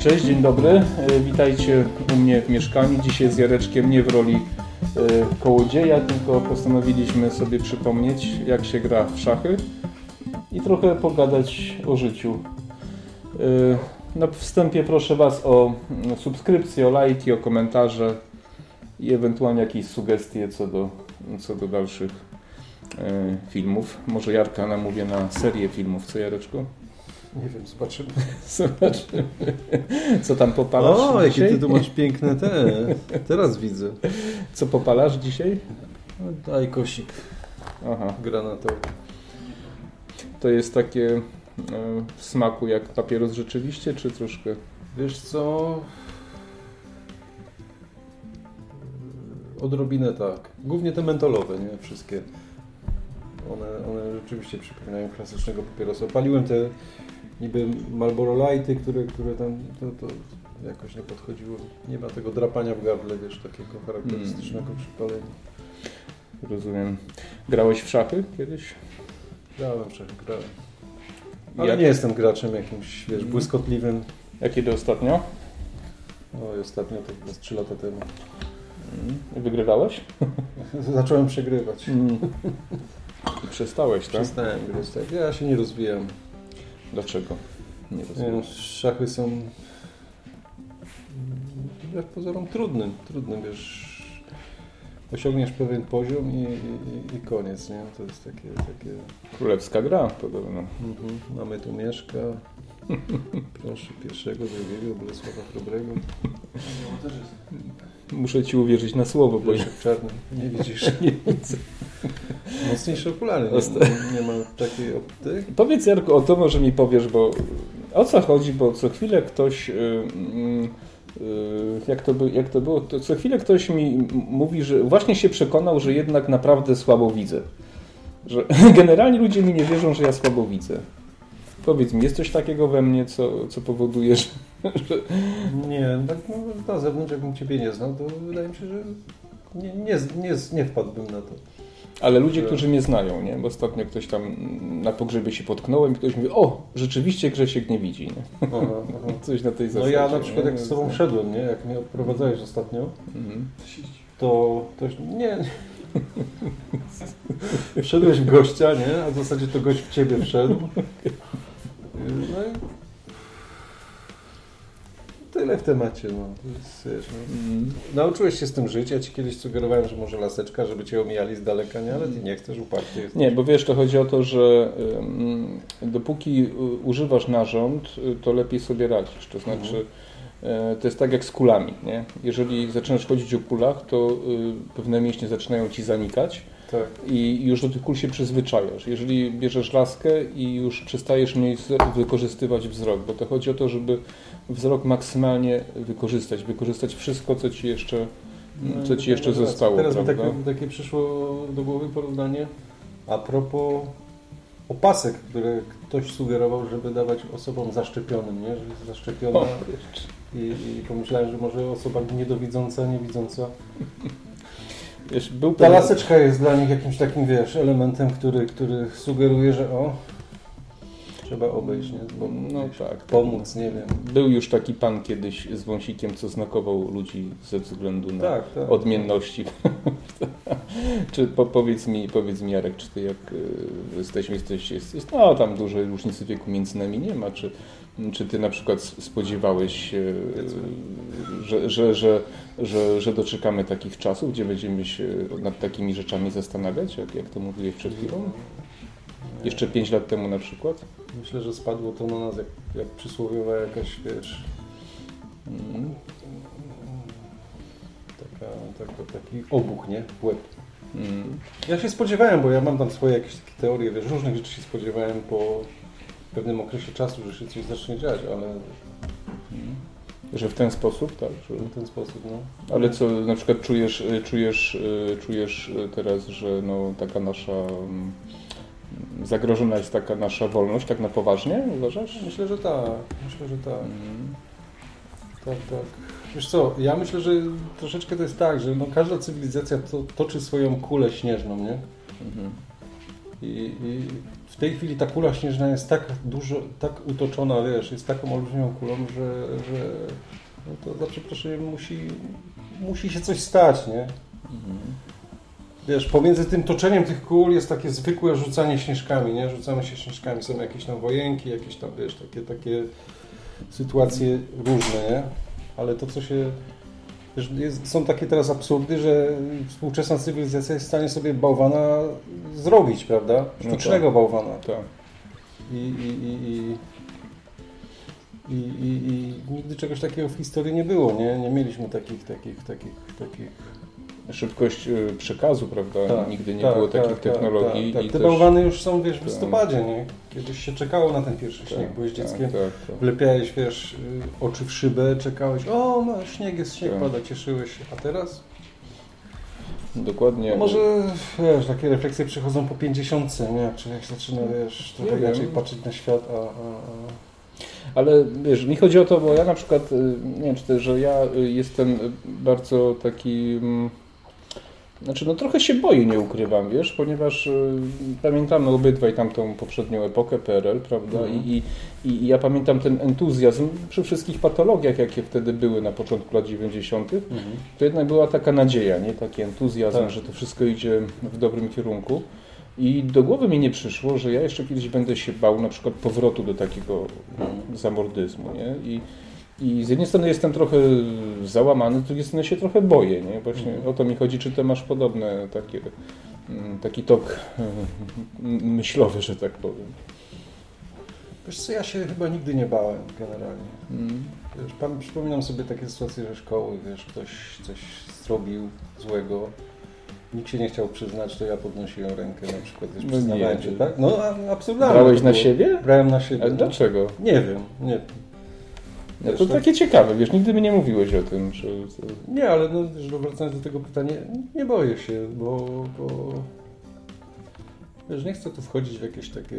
Cześć, dzień dobry. E, Witajcie u mnie w mieszkaniu. Dzisiaj z Jareczkiem nie w roli e, kołodzieja, tylko postanowiliśmy sobie przypomnieć, jak się gra w szachy i trochę pogadać o życiu. E, Na wstępie proszę Was o mm, subskrypcję, o lajki, o komentarze i ewentualnie jakieś sugestie co do, co do dalszych filmów. Może Jarka namówię na serię filmów, co Jareczku? Nie wiem, zobaczymy. Zobaczymy. Co tam popalasz O, jakie ty tu masz piękne te. Teraz widzę. Co popalasz dzisiaj? No, Daj kosik Aha, granatowy. to jest takie e, w smaku jak papieros rzeczywiście, czy troszkę? Wiesz co? Odrobinę tak. Głównie te mentolowe, nie? Wszystkie. One, one rzeczywiście przypominają klasycznego papierosa. Paliłem te niby Marlboro Lighty, które, które tam to, to jakoś nie podchodziło. Nie ma tego drapania w gardle, wiesz, takiego charakterystycznego przy paleniu. Rozumiem. Grałeś w szachy kiedyś? Grałem, wszak grałem. Ale Jak, nie jestem graczem jakimś, wiesz, błyskotliwym. jak kiedy ostatnio? Oj, ostatnio z 3 lata temu. Mm. Wygrywałeś? Zacząłem przegrywać. Mm. I przestałeś, tak? Przestałem grać, tak. Ja się nie rozwijam. Dlaczego? Nie Nie, rozumiem. no, szachy są mm, wbrew pozorom trudnym, trudnym, wiesz. Osiągniesz pewien poziom i, i, i koniec, nie? To jest takie, takie Królewska gra podobno. mhm. mamy tu Mieszka, proszę pierwszego, drugiego, Bolesława Chrobrego, Muszę ci uwierzyć na słowo, bo Czarny, nie widzisz. nie widzę. Mocniejsze okulary, Osta- nie, nie ma takiej opty. Powiedz Jarku, o to może mi powiesz, bo o co chodzi, bo co chwilę ktoś, y, y, jak to, by, jak to było, to co chwilę ktoś mi mówi, że właśnie się przekonał, że jednak naprawdę słabo widzę. Że generalnie ludzie mi nie wierzą, że ja słabo widzę. Powiedz mi, jest coś takiego we mnie, co, co powoduje, że... Nie, tak no, na zewnątrz, jakbym Ciebie nie znał, to wydaje mi się, że nie, nie, nie, nie wpadłbym na to. Ale ludzie, Że- którzy mnie znają, nie? Bo ostatnio ktoś tam na pogrzebie się potknąłem i ktoś mówi, o, rzeczywiście Grzesiek nie widzi, nie? Aha, aha. Coś na tej No zasadzie. ja na przykład nie? jak z Tobą szedłem, nie? Jak mnie odprowadzałeś ostatnio, Mhm. to, to nie... Wszedłeś w gościa, nie? A w zasadzie to gość w Ciebie wszedł. No i... Tyle w temacie, no. Jest, wiesz, no. Mhm. Nauczyłeś się z tym żyć. Ja Ci kiedyś sugerowałem, że może laseczka, żeby Cię omijali z daleka, nie? Ale Ty nie chcesz, uparty jesteś. Nie, bo wiesz, to chodzi o to, że ym, dopóki y, używasz narząd, y, to lepiej sobie radzisz. To znaczy, y, to jest tak jak z kulami, nie? Jeżeli zaczynasz chodzić o kulach, to y, pewne mięśnie zaczynają ci zanikać Tak. i już do tych kul się przyzwyczajasz. Jeżeli bierzesz laskę i już przestajesz mniej wykorzystywać wzrok, bo to chodzi o to, żeby wzrok maksymalnie wykorzystać, wykorzystać wszystko, co ci jeszcze, co ci jeszcze Teraz- zostało, Teraz mi prawda? takie, takie przyszło do głowy porównanie a propos opasek, które ktoś sugerował, żeby dawać osobom zaszczepionym, nie? Że jest zaszczepiona O, i, i pomyślałem, że może osoba niedowidząca, niewidząca. wiesz, Ta laseczka jest dla nich jakimś takim, wiesz, elementem, który, który sugeruje, że o, trzeba obejść, nie? Bo, No wiesz, tak. Pomóc, nie wiem. Był już taki pan kiedyś z wąsikiem, co znakował ludzi ze względu na Tak, tak. odmienności. czy po, powiedz mi, powiedz mi Jarek, czy ty jak y, jesteśmy, jesteś, jest, jest, no tam dużej różnicy wieku między nami nie ma, czy, czy ty na przykład spodziewałeś się, że, że, że, że, że doczekamy takich czasów, gdzie będziemy się nad takimi rzeczami zastanawiać, jak, jak to mówiłeś przed chwilą? Jeszcze pięć lat temu na przykład? Myślę, że spadło to na nas jak, jak przysłowiowa jakaś, wiesz, Mm. taka, taka, taki obuch, nie? W łeb. Mm. Ja się spodziewałem, bo ja mam tam swoje jakieś takie teorie, wiesz, różnych rzeczy się spodziewałem po pewnym okresie czasu, że się coś zacznie dziać, ale Że w ten sposób, tak? Że... w ten sposób, no. Ale co, na przykład czujesz, y, czujesz, y, czujesz y, teraz, że no, taka nasza mm, zagrożona jest taka nasza wolność, tak na poważnie, uważasz? Myślę, że tak, myślę, że tak. Mm. Tak, tak. Wiesz co, ja myślę, że troszeczkę to jest tak, że no każda cywilizacja to, toczy swoją kulę śnieżną, nie? Mhm. I, I, w tej chwili ta kula śnieżna jest tak dużo, tak utoczona, wiesz, jest taką olbrzymią kulą, że, że no to za przeproszeniem musi, musi się coś stać, nie? Mhm. Wiesz, pomiędzy tym toczeniem tych kul jest takie zwykłe rzucanie śnieżkami, nie? Rzucamy się śnieżkami, są jakieś tam wojenki, jakieś tam, wiesz, takie, takie sytuacje różne, nie? Ale to, co się... Wiesz, jest, są takie teraz absurdy, że współczesna cywilizacja jest w stanie sobie bałwana zrobić, prawda? No Sztucznego tak. bałwana. Tak. I, i, i, i, i, i, I nigdy czegoś takiego w historii nie było, nie? Nie mieliśmy takich, takich, takich, takich... Szybkość y, przekazu, prawda? Tak, Nigdy nie tak, było tak, takich tak, technologii. Tak, tak. Te też- bałwany już są, wiesz, w listopadzie, nie? Kiedyś się czekało na ten pierwszy śnieg, tak, byłeś tak, dzieckiem, tak, wlepiałeś, wiesz, y, oczy w szybę, czekałeś, o, no, śnieg jest, śnieg pada, cieszyłeś się. A teraz? Dokładnie. No może, wiesz, takie refleksje przychodzą po 50, nie? Jak człowiek zaczyna, wiesz, trochę Nie wiem. inaczej patrzeć na świat, a... a, a... Ale wiesz, mi chodzi o to, bo ja na przykład, y, nie wiem czy też, że ja jestem bardzo taki, mm, znaczy no trochę się boję, nie ukrywam, wiesz, ponieważ y, pamiętamy obydwaj tamtą poprzednią epokę PRL, prawda, Mhm. I, i, i ja pamiętam ten entuzjazm przy wszystkich patologiach, jakie wtedy były na początku lat 90., to jednak była taka nadzieja, nie, taki entuzjazm, Tak. że to wszystko idzie w dobrym kierunku. I do głowy mi nie przyszło, że ja jeszcze kiedyś będę się bał na przykład powrotu do takiego Mhm. zamordyzmu, nie? I, I z jednej strony jestem trochę załamany, z drugiej strony się trochę boję, nie? Właśnie Mhm. o to mi chodzi, czy ty masz podobne takie, mm, taki tok mm, myślowy, że tak powiem. Wiesz co, ja się chyba nigdy nie bałem generalnie. Mm. Wiesz, pan, przypominam sobie takie sytuacje ze szkoły, wiesz, ktoś coś zrobił złego, nikt się nie chciał przyznać, to ja podnosiłem rękę na przykład, wiesz, No przyznawałem się, tak? No, a- absurdalne. Brałeś na siebie? Brałem na siebie. Ale no. dlaczego? Nie wiem, nie. No to tak- takie ciekawe, wiesz, nigdy mi nie mówiłeś o tym. Nie, ale no, wiesz, wracając do tego pytania, nie boję się, bo, bo wiesz, nie chcę tu wchodzić w jakieś takie,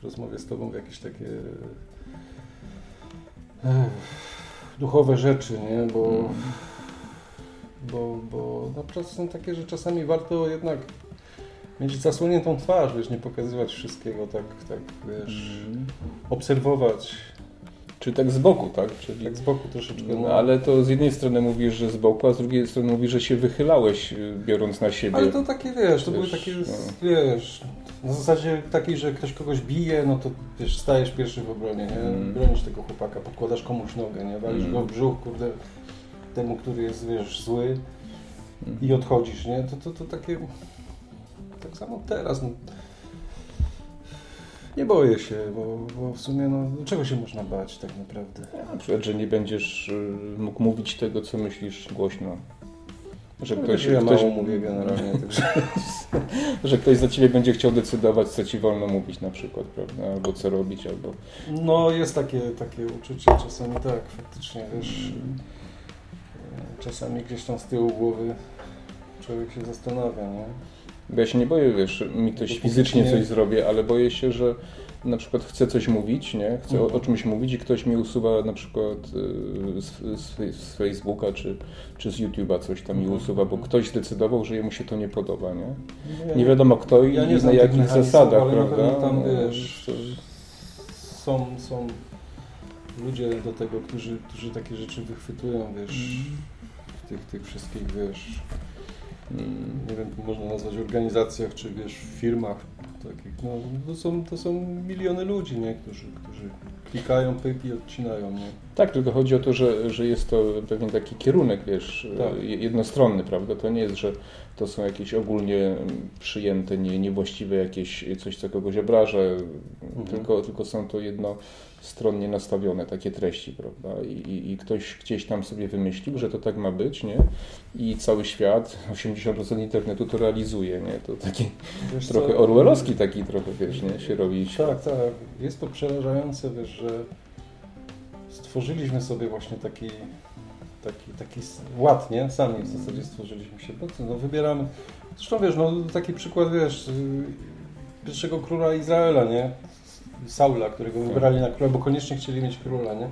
w rozmowie z Tobą, w jakieś takie ech, duchowe rzeczy, nie, bo, Mm. bo, bo no, są takie, że czasami warto jednak mieć zasłoniętą twarz, wiesz, nie pokazywać wszystkiego, tak, tak, wiesz, Mm. obserwować, Czy tak z boku, tak? Czyli... tak z boku troszeczkę, No, ale to z jednej strony mówisz, że z boku, a z drugiej strony mówisz, że się wychylałeś, y, biorąc na siebie. Ale to takie, wiesz, to były takie, no. wiesz, na zasadzie takiej, że ktoś kogoś bije, no to wiesz, stajesz pierwszy w obronie, nie? Mm. Bronisz tego chłopaka, podkładasz komuś nogę, nie? Walisz Mm. go w brzuch, kurde, temu, który jest, wiesz, zły Mm. i odchodzisz, nie? To, to, to takie, tak samo teraz, no. Nie boję się, bo, bo w sumie, no, czego się można bać tak naprawdę? Na przykład, że nie będziesz y, mógł mówić tego, co myślisz głośno. Że No, ktoś, ja ktoś, mało mówię generalnie, także... że ktoś za ciebie będzie chciał decydować, co ci wolno mówić na przykład, prawda? Albo co robić, albo... No jest takie, takie uczucie czasami tak, faktycznie, wiesz, e, czasami gdzieś tam z tyłu głowy człowiek się zastanawia, nie? Bo ja się nie boję, wiesz, mi ktoś fizycznie nie- coś zrobię, ale boję się, że na przykład chcę coś mówić, nie? Chcę o, Mhm. o czymś mówić i ktoś mi usuwa na przykład y, z, z, z Facebooka czy, czy z YouTube'a coś tam mi Mhm. usuwa, bo ktoś zdecydował, że jemu się to nie podoba, nie? Ja Nie wiadomo kto i, ja nie na jakich zasadach, ale prawda? tam, No, wiesz, Są, są ludzie do tego, którzy, którzy takie rzeczy wychwytują, wiesz, w tych, tych wszystkich, wiesz, nie wiem, można nazwać organizacjach, czy wiesz, firmach takich, no to są, to są miliony ludzi, nie, którzy, którzy klikają pyk i odcinają, nie. Tak, tylko chodzi o to, że, że jest to pewien taki kierunek, wiesz, Tak. je- jednostronny, prawda? To nie jest, że to są jakieś ogólnie mm, przyjęte, nie, niewłaściwe jakieś coś, co kogoś obraża, Mhm. tylko, tylko są to jednostronnie nastawione takie treści, prawda? I, i, ktoś gdzieś tam sobie wymyślił, że to tak ma być, nie? I cały świat, 80% internetu to realizuje, nie? To taki Wiesz co? trochę orwellowski taki trochę, wiesz, nie? Się robi Tak, tak. Jest to przerażające, wiesz, że stworzyliśmy sobie właśnie taki, taki, taki ład, nie? Sami w zasadzie stworzyliśmy się. No, no wybieramy. Zresztą wiesz, no taki przykład, wiesz, y, pierwszego króla Izraela, nie? Saula, którego wybrali na króla, bo koniecznie chcieli mieć króla, nie?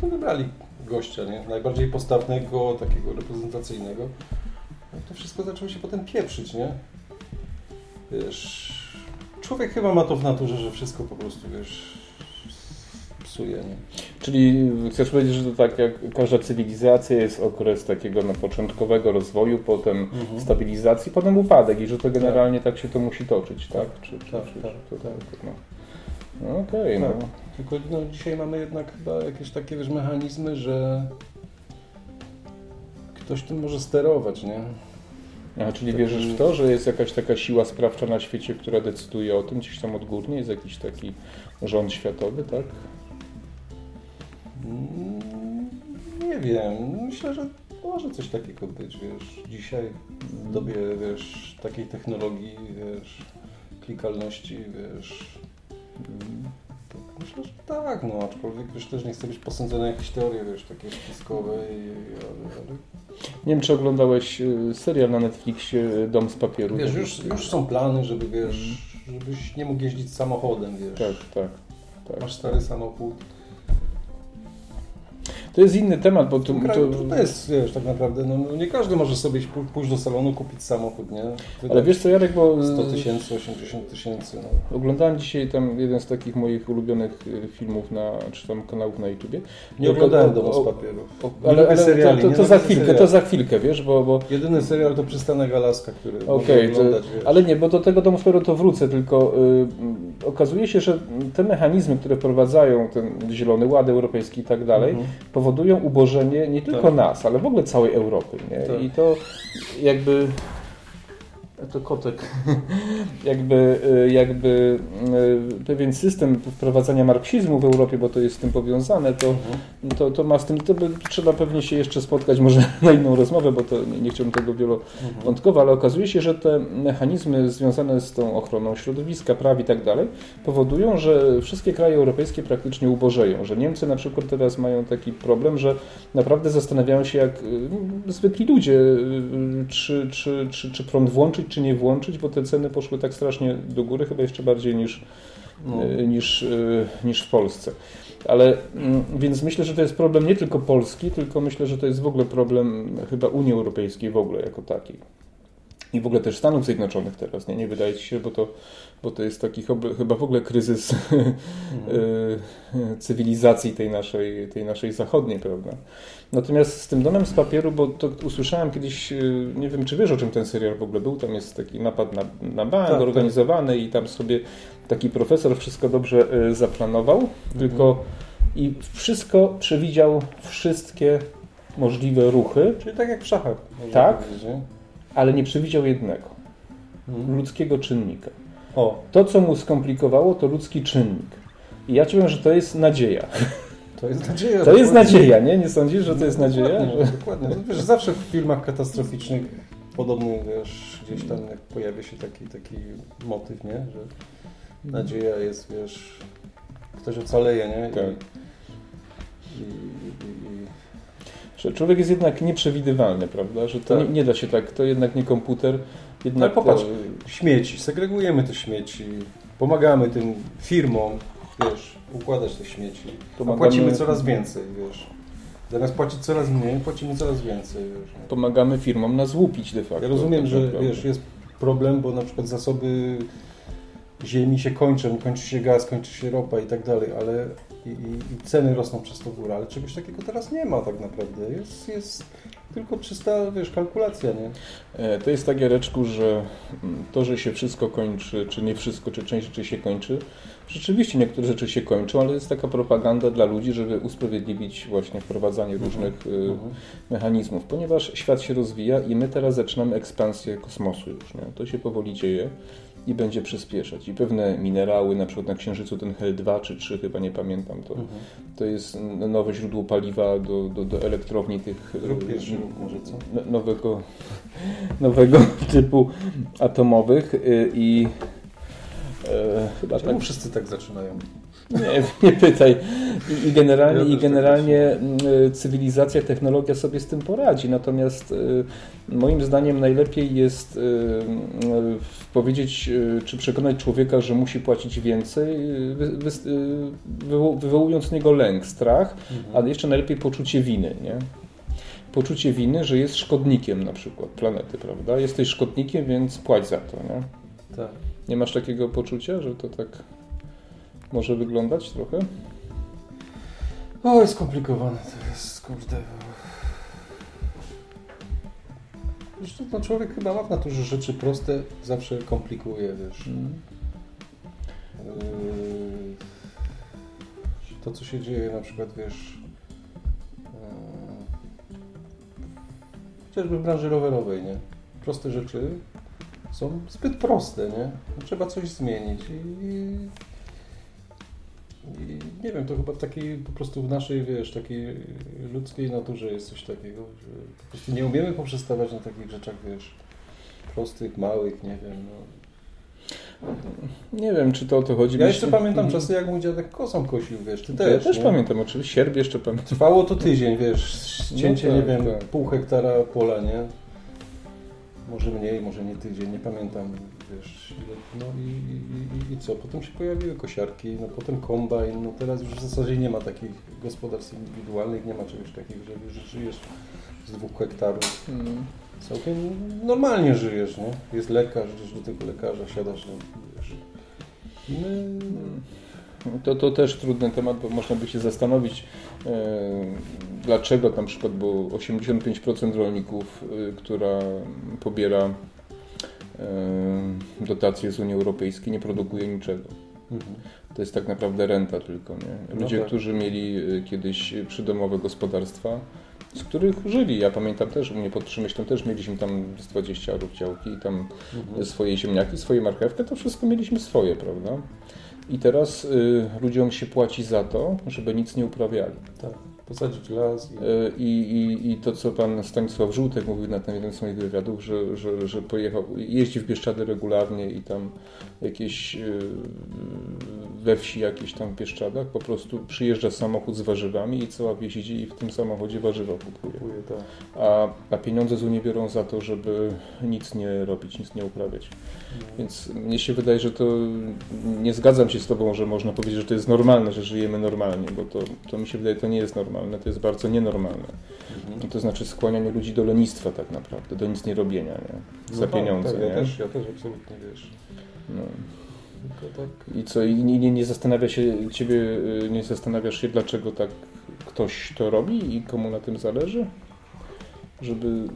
To wybrali gościa, nie? Najbardziej postawnego, takiego reprezentacyjnego. No to wszystko zaczęło się potem pieprzyć, nie? Wiesz, człowiek chyba ma to w naturze, że wszystko po prostu, wiesz, psuje, nie? Czyli chcesz powiedzieć, że to tak jak każda cywilizacja jest okres takiego no, początkowego rozwoju, potem Mhm. stabilizacji, potem upadek i że to generalnie tak, się to musi toczyć, tak? Czy, czy, Tak, czy, tak, to, tak. no. No Okej, Tak. no. Tylko no, dzisiaj mamy jednak chyba jakieś takie, wiesz, mechanizmy, że ktoś tym może sterować, nie? A, czyli Tak. wierzysz w to, że jest jakaś taka siła sprawcza na świecie, która decyduje o tym, gdzieś tam odgórnie jest jakiś taki rząd światowy, tak? Nie wiem, myślę, że może coś takiego być, wiesz, dzisiaj w dobie, wiesz, takiej technologii, wiesz, klikalności, wiesz, to myślę, że tak, no, aczkolwiek wiesz, też nie chcę być posądzony o jakieś teorie, wiesz, takie spiskowe, i, ale, ale Nie wiem, czy oglądałeś y, serial na Netflixie y, Dom z papieru. wiesz, Tak już, już są plany, żeby, wiesz, żebyś nie mógł jeździć samochodem, wiesz, Tak, tak. tak. masz stary samochód, To jest inny temat, bo to, kraju to jest, wiesz, tak naprawdę, no, no nie każdy może sobie pój- pójść do salonu, kupić samochód, nie? Wydać Ale wiesz co, Jarek, bo 100 tysięcy, 80 tysięcy, no. oglądałem dzisiaj tam jeden z takich moich ulubionych y, filmów, na, czy tam kanałów na YouTubie. Nie O- oglądałem o- Domu z o- papieru. O, Nie ale ale seriali, to, to, to za chwilkę, seriali. to za chwilkę, wiesz, bo... bo Jedyny serial to Przystanek Alaska, który to- oglądać, wiesz. ale nie, bo do tego domu to wrócę, tylko y, okazuje się, że te mechanizmy, które wprowadzają ten Zielony Ład Europejski i tak dalej, Mhm. powodują ubożenie nie tylko Tak. nas, ale w ogóle całej Europy. Nie? Tak. I to jakby. To kotek. jakby, y, jakby y, pewien system wprowadzania marksizmu w Europie, bo to jest z tym powiązane, to, Mhm. to, to ma z tym, to by, trzeba pewnie się jeszcze spotkać może na inną rozmowę, bo to nie, nie chciałbym tego wielowątkowo, ale okazuje się, że te mechanizmy związane z tą ochroną środowiska, praw i tak dalej, powodują, że wszystkie kraje europejskie praktycznie ubożeją, że Niemcy na przykład teraz mają taki problem, że naprawdę zastanawiają się jak y, zwykli ludzie, czy, czy, czy, czy prąd włączyć, czy nie włączyć, bo te ceny poszły tak strasznie do góry, chyba jeszcze bardziej niż, No. y, niż, y, niż w Polsce. Ale mm, więc myślę, że to jest problem nie tylko Polski, tylko myślę, że to jest w ogóle problem chyba Unii Europejskiej w ogóle jako takiej. I w ogóle też Stanów Zjednoczonych teraz, nie, nie wydaje ci się, bo to, bo to jest taki chyba w ogóle kryzys Mhm. y, cywilizacji tej naszej, tej naszej zachodniej, prawda? Natomiast z tym domem z papieru, bo to usłyszałem kiedyś, y, nie wiem czy wiesz o czym ten serial w ogóle był, tam jest taki napad na, na bank Tak, organizowany i tam sobie taki profesor wszystko dobrze y, zaplanował, tylko i wszystko przewidział wszystkie możliwe ruchy, Czyli tak jak w szachach. Tak. powiedzieć, ale nie przewidział jednego, Mhm. ludzkiego czynnika. O, To, co mu skomplikowało, to ludzki czynnik. I ja ci powiem, że to jest nadzieja. to jest nadzieja. To jest nadzieja, nie? Nie sądzisz, że to jest nadzieja? Dokładnie, Że... dokładnie. No, wiesz, zawsze w filmach katastroficznych podobny, wiesz, gdzieś tam jak pojawia się taki, taki motyw, nie? Że nadzieja jest, wiesz, ktoś ocaleje, nie? I, Tak. i, i, i, że człowiek jest jednak nieprzewidywalny, prawda? Że to Tak. nie, nie da się tak, to jednak nie komputer. Jednak Ale popatrz, to- śmieci, segregujemy te śmieci, pomagamy tym firmom, wiesz, układać te śmieci, a Pomagamy- płacimy coraz więcej, wiesz. Zamiast płacić coraz mniej, płacimy coraz więcej, wiesz. nie? pomagamy firmom nas łupić de facto. Ja rozumiem, tak że naprawdę. wiesz, jest problem, bo na przykład zasoby ziemi się kończą, kończy się gaz, kończy się ropa i tak dalej, ale i, i, i ceny rosną przez to górę, ale czegoś takiego teraz nie ma tak naprawdę. Jest, jest tylko czysta, wiesz, kalkulacja, nie? E, To jest tak, Jareczku, że to, że się wszystko kończy, czy nie wszystko, czy część rzeczy się kończy, rzeczywiście niektóre rzeczy się kończą, ale jest taka propaganda dla ludzi, żeby usprawiedliwić właśnie wprowadzanie różnych y, Mhm. mechanizmów, ponieważ świat się rozwija i my teraz zaczynamy ekspansję kosmosu już. Nie? To się powoli dzieje i będzie przyspieszać. I pewne minerały, na przykład na Księżycu ten Hel-2 czy 3, chyba nie pamiętam, to, Mhm. to jest nowe źródło paliwa do, do, do elektrowni tych Zrób y, pierwszy może, co? nowego, nowego typu atomowych y, i e, chyba tak Czemu wszyscy tak zaczynają? Nie, nie pytaj. I, i generalnie, Ja i tak generalnie mm, cywilizacja, technologia sobie z tym poradzi. Natomiast y, moim zdaniem najlepiej jest y, powiedzieć, czy przekonać człowieka, że musi płacić więcej, wy, wy, wywo- wywołując w niego lęk, strach, ale jeszcze najlepiej poczucie winy, nie? Poczucie winy, że jest szkodnikiem na przykład planety, prawda? Jesteś szkodnikiem, więc płać za to, nie? Tak. Nie masz takiego poczucia, że to tak może wyglądać trochę? O, jest skomplikowane to jest, kurde. Zresztą no, człowiek chyba ma w naturze rzeczy proste, zawsze komplikuje, wiesz. Mm. To, co się dzieje na przykład, wiesz, yy, chociażby w branży rowerowej, nie? Proste rzeczy są zbyt proste, nie? Trzeba coś zmienić i nie wiem, to chyba w takiej po prostu w naszej, wiesz, takiej ludzkiej naturze jest coś takiego, że po prostu nie umiemy poprzestawać na takich rzeczach, wiesz, prostych, małych, nie wiem, no. Nie wiem, czy to o to chodzi. Ja Myślę- jeszcze pamiętam Mhm. czasy, jak mój dziadek kosą kosił, wiesz, ty Ja też, też nie? pamiętam, oczywiście. Sierp jeszcze pamiętam. Trwało to tydzień, wiesz, cięcie, No nie tak, wiem, tak. pół hektara pola, nie? Może mniej, może nie tydzień, nie pamiętam, wiesz, no i, i, i, co? Potem się pojawiły kosiarki, no potem kombajn, no teraz już w zasadzie nie ma takich gospodarstw indywidualnych, nie ma czegoś takiego, że, że żyjesz z dwóch hektarów. Mm. Całkiem normalnie żyjesz, nie? Jest lekarz, idziesz do tego lekarza, siadasz, no, wiesz. My, To, to też trudny temat, bo można by się zastanowić, e, dlaczego na przykład było 85% rolników, e, która pobiera dotacje z Unii Europejskiej, nie produkuje niczego. mhm. To jest tak naprawdę renta tylko. Nie? No Ludzie, tak. którzy mieli e, kiedyś przydomowe gospodarstwa, z których żyli. Ja pamiętam też, u mnie pod Przemyślem też mieliśmy tam z 20 arów działki i tam Mhm. swoje ziemniaki, swoje marchewkę, to wszystko mieliśmy swoje, prawda? I teraz y, ludziom się płaci za to, żeby nic nie uprawiali. Tak, posadzić las i... Y, I, i, I to, co pan Stanisław Żółtek mówił na ten jeden z moich wywiadów, że, że, że pojechał, jeździ w Bieszczady regularnie i tam jakieś y, we wsi jakieś tam w Bieszczadach po prostu przyjeżdża samochód z warzywami i cała wieś idzie i w tym samochodzie warzywa kupuje. Kupuję, tak. A, a pieniądze z Unii biorą za to, żeby nic nie robić, nic nie uprawiać. Więc mnie się wydaje, że to nie zgadzam się z Tobą, że można powiedzieć, że to jest normalne, że żyjemy normalnie, bo to, to mi się wydaje, to nie jest normalne, to jest bardzo nienormalne. Mhm. To znaczy skłanianie ludzi do lenistwa tak naprawdę, do nic nie robienia, nie? Za No tak, pieniądze, Tak, nie? ja, też, ja też absolutnie wiesz. No. Tak. I co, i nie, nie, nie zastanawia się, Ciebie y, nie zastanawiasz się, dlaczego tak ktoś to robi i komu na tym zależy? Żeby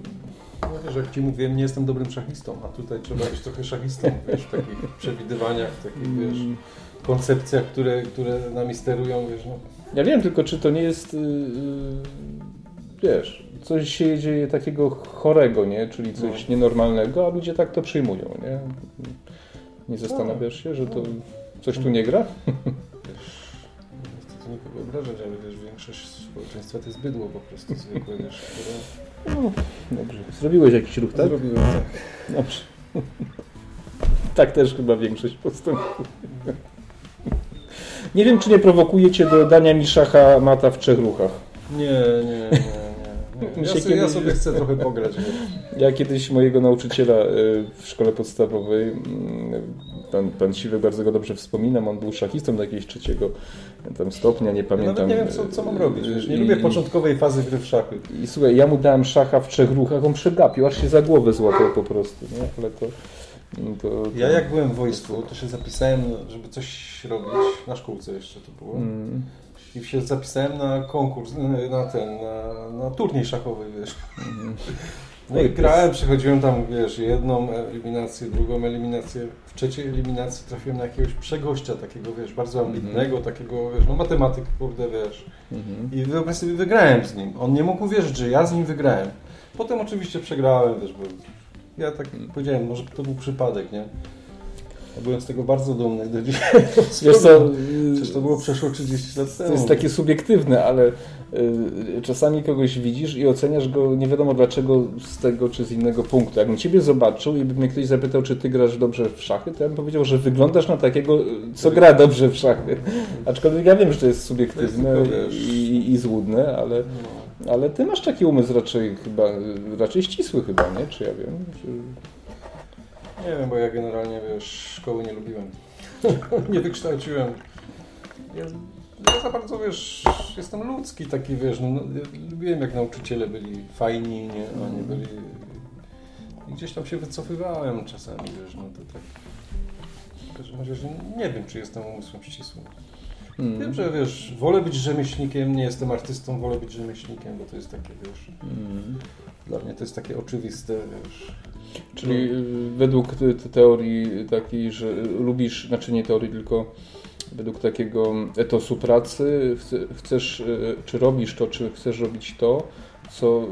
No wiesz, jak Ci mówiłem, nie jestem dobrym szachistą, a tutaj trzeba być trochę szachistą, wiesz, w takich przewidywaniach, w takich, wiesz, Mm, koncepcjach, które, które nami sterują, wiesz, no. Ja wiem, tylko czy to nie jest, yy, wiesz, coś się dzieje takiego chorego, nie? Czyli coś No. nienormalnego, a ludzie tak to przyjmują, nie? Nie zastanawiasz się, że to coś tu nie gra? wiesz, nie chcę tu nikogo obrażać, ale wiesz, większość społeczeństwa to jest bydło po prostu zwykłe, wiesz, które No, dobrze. Zrobiłeś jakiś ruch, tak? zrobiłem tak. Dobrze. Tak też chyba większość postępuje. Nie wiem, czy nie prowokuje cię do dania mi szacha mata w trzech ruchach. Nie, nie, nie, nie. Ja, sobie, ja kiedyś- sobie chcę trochę pograć. Ja kiedyś mojego nauczyciela y, w szkole podstawowej, mm, pan, pan Siwy bardzo go dobrze wspominam, on był szachistą do jakiegoś trzeciego tam stopnia, nie Ja pamiętam. nawet nie wiem, co, co mam robić, wiesz. Nie I- lubię początkowej fazy gry w szachy. I słuchaj, ja mu dałem szacha w trzech ruchach, on przegapił, aż się za głowę złapał po prostu, nie? Ale to... to, to Ja jak byłem w wojsku, to się zapisałem, żeby coś robić, na szkółce jeszcze to było. Mm, I się zapisałem na konkurs, na ten, na, na turniej szachowy, wiesz. mm. No i grałem, przechodziłem tam, wiesz, jedną eliminację, drugą eliminację. W trzeciej eliminacji trafiłem na jakiegoś przegościa takiego, wiesz, bardzo ambitnego, takiego, wiesz, no matematyk, kurde, wiesz. Mhm. I wyobraź sobie, wygrałem z nim. On nie mógł uwierzyć, że ja z nim wygrałem. Potem oczywiście przegrałem, wiesz, bo ja tak powiedziałem, może to był przypadek, nie? Ja byłem z tego bardzo dumny do dzisiaj. Wiesz co, Przecież to było przeszło 30 lat temu. To jest takie subiektywne, ale y, czasami kogoś widzisz i oceniasz go nie wiadomo dlaczego z tego czy z innego punktu. Jakbym ciebie zobaczył i by mnie ktoś zapytał, czy ty grasz dobrze w szachy, to ja bym powiedział, że wyglądasz na takiego, co gra dobrze w szachy. Aczkolwiek ja wiem, że to jest subiektywne To jest tylko, i, i złudne, ale, No. Ale ty masz taki umysł raczej chyba, raczej ścisły chyba, nie? Czy ja wiem? Czy... Nie wiem, bo ja generalnie, wiesz, szkoły nie lubiłem. nie wykształciłem. Ja, ja za bardzo, wiesz, jestem ludzki taki, wiesz, no, ja lubiłem jak nauczyciele byli fajni, nie, oni byli... I gdzieś tam się wycofywałem czasami, wiesz, no to tak... w każdym razie nie wiem, czy jestem umysłem ścisłym. Mm. Wiem, że wiesz, wolę być rzemieślnikiem, nie jestem artystą, wolę być rzemieślnikiem, bo to jest takie, wiesz, Mm. dla mnie to jest takie oczywiste, wiesz. Czyli y, według te- te teorii takiej, że y, lubisz, znaczy nie teorii, tylko według takiego etosu pracy, chce, chcesz, y, czy robisz to, czy chcesz robić to, co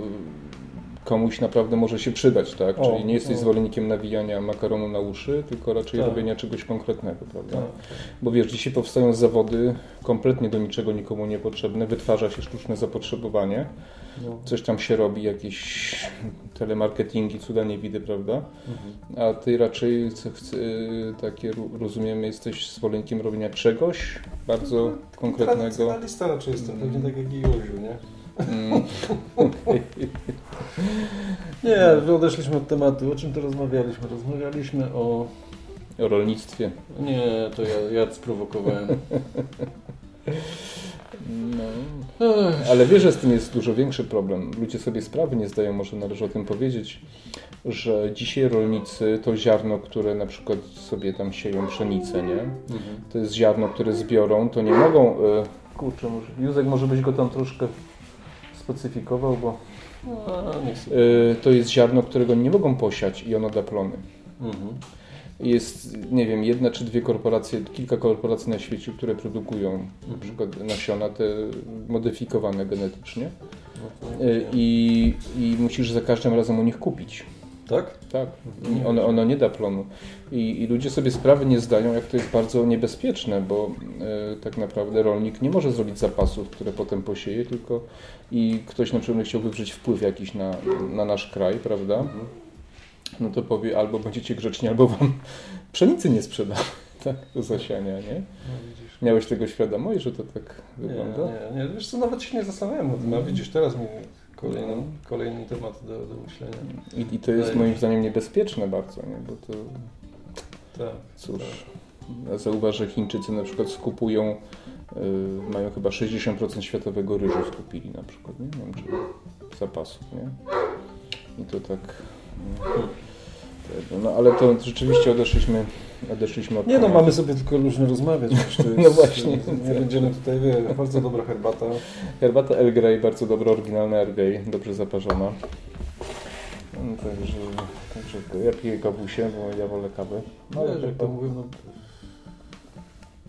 komuś naprawdę może się przydać, tak? O, Czyli nie jesteś o. zwolennikiem nawijania makaronu na uszy, tylko raczej Tak. robienia czegoś konkretnego, prawda? Tak. Bo wiesz, dzisiaj powstają zawody kompletnie do niczego nikomu niepotrzebne, wytwarza się sztuczne zapotrzebowanie, No. coś tam się robi, jakieś telemarketingi, cuda nie widy, prawda? Mhm. A ty raczej, takie ro- rozumiemy, jesteś zwolennikiem robienia czegoś bardzo konkretnego. Tradycjonalista raczej jestem, pewnie tak jak i Józiu, nie? Mm, Nie, odeszliśmy od tematu. O czym to rozmawialiśmy? Rozmawialiśmy o... o rolnictwie. Nie, to ja, ja sprowokowałem. No. Ale wiesz, że z tym jest dużo większy problem. Ludzie sobie sprawy nie zdają, może należy o tym powiedzieć, że dzisiaj rolnicy to ziarno, które na przykład sobie tam sieją pszenicę, nie? To jest ziarno, które zbiorą, to nie mogą... E, kurczę, może, Józek, może byś go tam troszkę specyfikował, bo sobie. e, to jest ziarno, którego nie mogą posiać i ono da plony. Mhm. Jest, nie wiem, jedna czy dwie korporacje, kilka korporacji na świecie, które produkują na przykład nasiona te modyfikowane genetycznie No E, i, i musisz za każdym razem u nich kupić. Tak? Tak, I ono, ono nie da plonu. I, I ludzie sobie sprawy nie zdają, jak to jest bardzo niebezpieczne, bo e, tak naprawdę rolnik nie może zrobić zapasów, które potem posieje, tylko i ktoś na przykład chciał wywrzeć wpływ jakiś na, na nasz kraj, prawda? Mhm. No to powie, albo będziecie grzeczni, albo wam pszenicy nie sprzeda, tak, do zasiania, nie? No. Miałeś tego świadomość, że to tak Nie, wygląda? nie, nie, wiesz co, nawet się nie zastanawiałem o tym, a widzisz, teraz mi kolejny, kolejny temat do, do myślenia. I, I to jest moim zdaniem niebezpieczne bardzo, nie? Bo to Tak. Cóż, ja zauważ, że Chińczycy na przykład skupują, y, mają chyba 60% światowego ryżu skupili na przykład, nie, nie wiem czy zapasów, nie? I to tak... tego, No ale to rzeczywiście odeszliśmy, odeszliśmy od Nie no, mamy sobie tylko luźno rozmawiać. Wiesz, to jest, No właśnie. Nie będziemy tutaj, wie, bardzo dobra herbata. Herbata Earl Grey, bardzo dobra, oryginalna Earl Grey, dobrze zaparzona. No, także, także ja piję kawusie, bo ja wolę kawę. No, ale jak to mówię, no,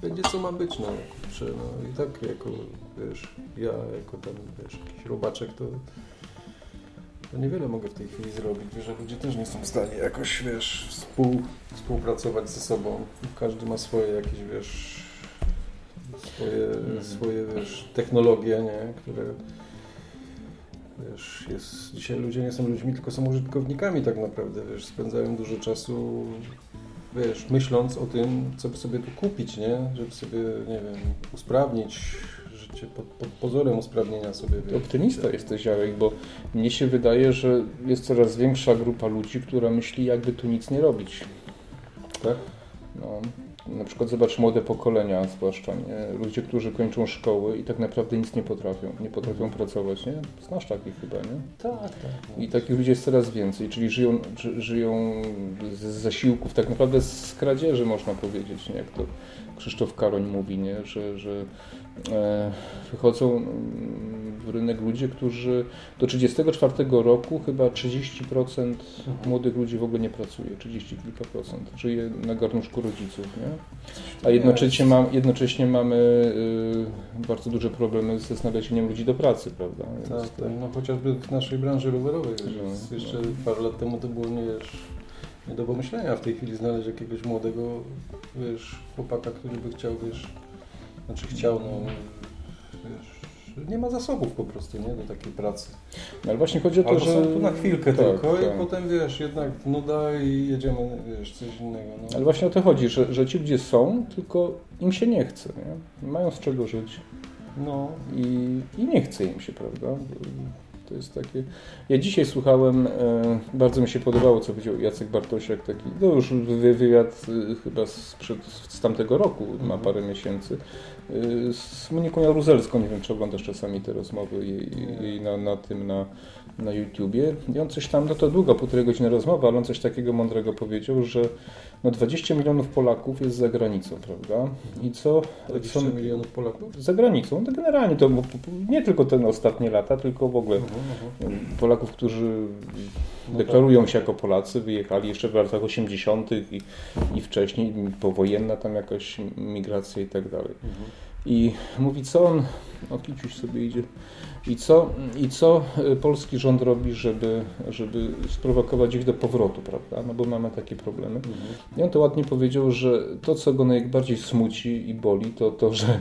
będzie co ma być, no, kurczę, no i tak jako, wiesz, ja jako ten, wiesz, jakiś robaczek, to, to niewiele mogę w tej chwili zrobić, że ludzie też nie są w stanie jakoś, wiesz, współ, współpracować ze sobą, każdy ma swoje jakieś, wiesz, swoje, Mhm. swoje, wiesz, technologie, nie, które, wiesz, jest, dzisiaj ludzie nie są ludźmi, tylko są użytkownikami tak naprawdę, wiesz, spędzają dużo czasu wiesz, myśląc o tym, co by sobie tu kupić, nie? Żeby sobie, nie wiem, usprawnić życie pod, pod pozorem usprawnienia sobie, wiesz. Optymista jesteś, Jarek, bo mnie się wydaje, że jest coraz większa grupa ludzi, która myśli, jakby tu nic nie robić. Tak? No, na przykład zobacz młode pokolenia, zwłaszcza nie? ludzie, którzy kończą szkoły i tak naprawdę nic nie potrafią, nie potrafią pracować, nie? Znasz takich chyba, nie? Tak, tak. I takich ludzi jest coraz więcej, czyli żyją, ży- żyją z zasiłków, tak naprawdę z kradzieży można powiedzieć, nie? jak to Krzysztof Karoń mówi, nie? że, że wychodzą mm, w rynek ludzie, którzy do 34 roku chyba 30% młodych ludzi w ogóle nie pracuje, 30 kilka procent, żyje na garnuszku rodziców, nie? A jednocześnie, mam, jednocześnie mamy y, bardzo duże problemy ze znalezieniem ludzi do pracy, prawda? Więc Tak, tak, no chociażby w naszej branży rowerowej, No, no. jeszcze parę lat temu to było nie, nie do pomyślenia w tej chwili znaleźć jakiegoś młodego, wiesz, chłopaka, który by chciał, wiesz, znaczy chciał, no, wiesz, nie ma zasobów po prostu, nie, do takiej pracy. No, ale właśnie chodzi o to, Albo że... są tu na chwilkę tak, tylko tak. i potem, wiesz, jednak nuda i jedziemy, wiesz, coś innego, no. Ale właśnie o to chodzi, że, że ci ludzie są, tylko im się nie chce, nie? Mają z czego żyć No, i, i nie chce im się, prawda? To jest takie... Ja dzisiaj słuchałem, e, bardzo mi się podobało, co powiedział Jacek Bartosiak, taki, no już wy- wywiad e, chyba sprzed, z tamtego roku, ma parę miesięcy, z Moniką Jaruzelską, nie wiem, czy oglądasz czasami te rozmowy jej, jej na, na tym, na, na YouTubie. I on coś tam, no to długo, półtorej godziny rozmowa, ale on coś takiego mądrego powiedział, że no 20 milionów Polaków jest za granicą, prawda? I co... 20 co milionów Polaków? za granicą, no to generalnie to nie tylko te ostatnie lata, tylko w ogóle Mhm, mhm. Polaków, którzy No deklarują się jako Polacy, wyjechali jeszcze w latach 80. i, i wcześniej, powojenna tam jakaś migracja i tak dalej. Mhm. I mówi, co on, o Kiciuś sobie idzie, i co, i co y, polski rząd robi, żeby, żeby sprowokować ich do powrotu, prawda? No bo mamy takie problemy. Mhm. I on to ładnie powiedział, że to, co go najbardziej smuci i boli, to to, że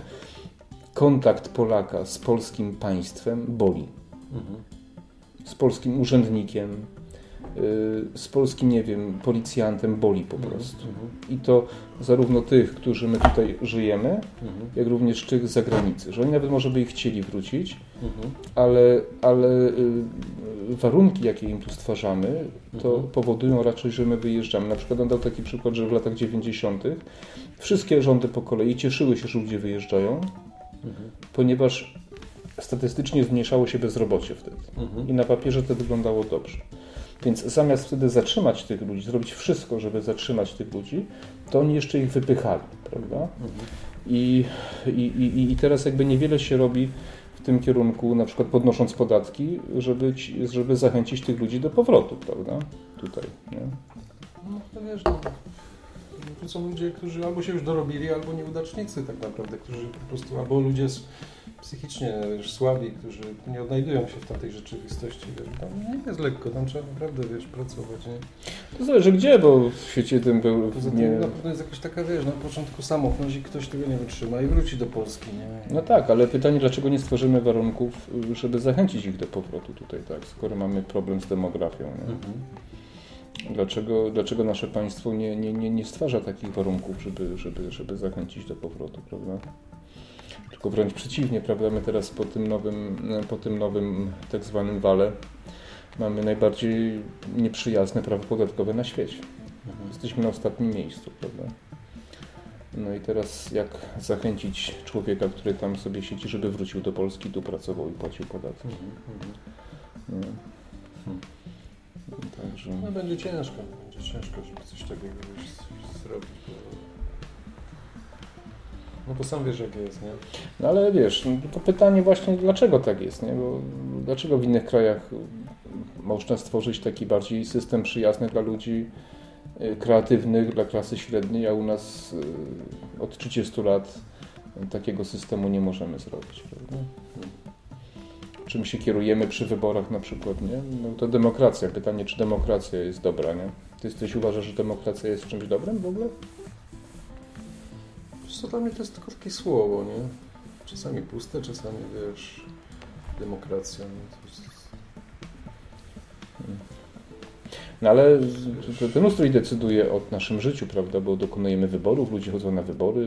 kontakt Polaka z polskim państwem boli. Mhm. Z polskim urzędnikiem, y, z polskim, nie wiem, policjantem boli po prostu. Mhm. I to zarówno tych, którzy my tutaj żyjemy, Mhm. jak również tych z zagranicy. Że oni nawet może by i chcieli wrócić, Mhm. ale, ale y, warunki, jakie im tu stwarzamy, to Mhm. powodują raczej, że my wyjeżdżamy. Na przykład on dał taki przykład, że w latach 90. wszystkie rządy po kolei cieszyły się, że ludzie wyjeżdżają, Mhm. ponieważ statystycznie zmniejszało się bezrobocie wtedy. Mhm. I na papierze to wyglądało dobrze. Więc zamiast wtedy zatrzymać tych ludzi, zrobić wszystko, żeby zatrzymać tych ludzi, to oni jeszcze ich wypychali, prawda? Mhm. I, i, i, teraz jakby niewiele się robi tym kierunku, na przykład podnosząc podatki, żeby, ci, żeby zachęcić tych ludzi do powrotu, prawda? Tutaj, nie? No to wiesz, no, to są ludzie, którzy albo się już dorobili, albo nieudacznicy tak naprawdę, którzy po prostu, albo ludzie s- psychicznie wiesz, słabi, którzy nie odnajdują się w tamtej rzeczywistości. Wiesz, tam nie jest lekko, tam trzeba naprawdę wiesz, pracować. Nie? To zależy gdzie, bo w świecie tym był Poza tym nie... na pewno jest jakaś taka, wiesz, na początku samochód i ktoś tego nie wytrzyma i wróci do Polski. Nie? No tak, ale pytanie, dlaczego nie stworzymy warunków, żeby zachęcić ich do powrotu tutaj, tak, skoro mamy problem z demografią. Nie? Mhm. Dlaczego, dlaczego nasze państwo nie, nie, nie, nie stwarza takich warunków, żeby, żeby, żeby zachęcić do powrotu, prawda? Tylko wręcz przeciwnie, prawda? My teraz po tym nowym, po tym nowym tak zwanym wale mamy najbardziej nieprzyjazne prawo podatkowe na świecie. Mhm. Jesteśmy na ostatnim miejscu, prawda? No i teraz jak zachęcić człowieka, który tam sobie siedzi, żeby wrócił do Polski, tu pracował i płacił podatki? Mhm. Mhm. Nie. Hmm. Także... No będzie ciężko, będzie ciężko, żeby coś takiego zrobić. Bo... No bo sam wiesz jak jest, nie? No ale wiesz, no to pytanie właśnie, dlaczego tak jest, nie? Bo dlaczego w innych krajach można stworzyć taki bardziej system przyjazny dla ludzi y, kreatywnych, dla klasy średniej, a u nas y, od 30 lat takiego systemu nie możemy zrobić, prawda? Czym się kierujemy przy wyborach na przykład, nie? No to demokracja. Pytanie, czy demokracja jest dobra, nie? Ty jesteś uważasz, że demokracja jest czymś dobrym w ogóle? Wiesz co, dla mnie to jest tylko takie słowo, nie? Czasami puste, czasami wiesz, demokracja. No jest... No ale ten ustrój decyduje o naszym życiu, prawda? Bo dokonujemy wyborów, ludzie chodzą na wybory,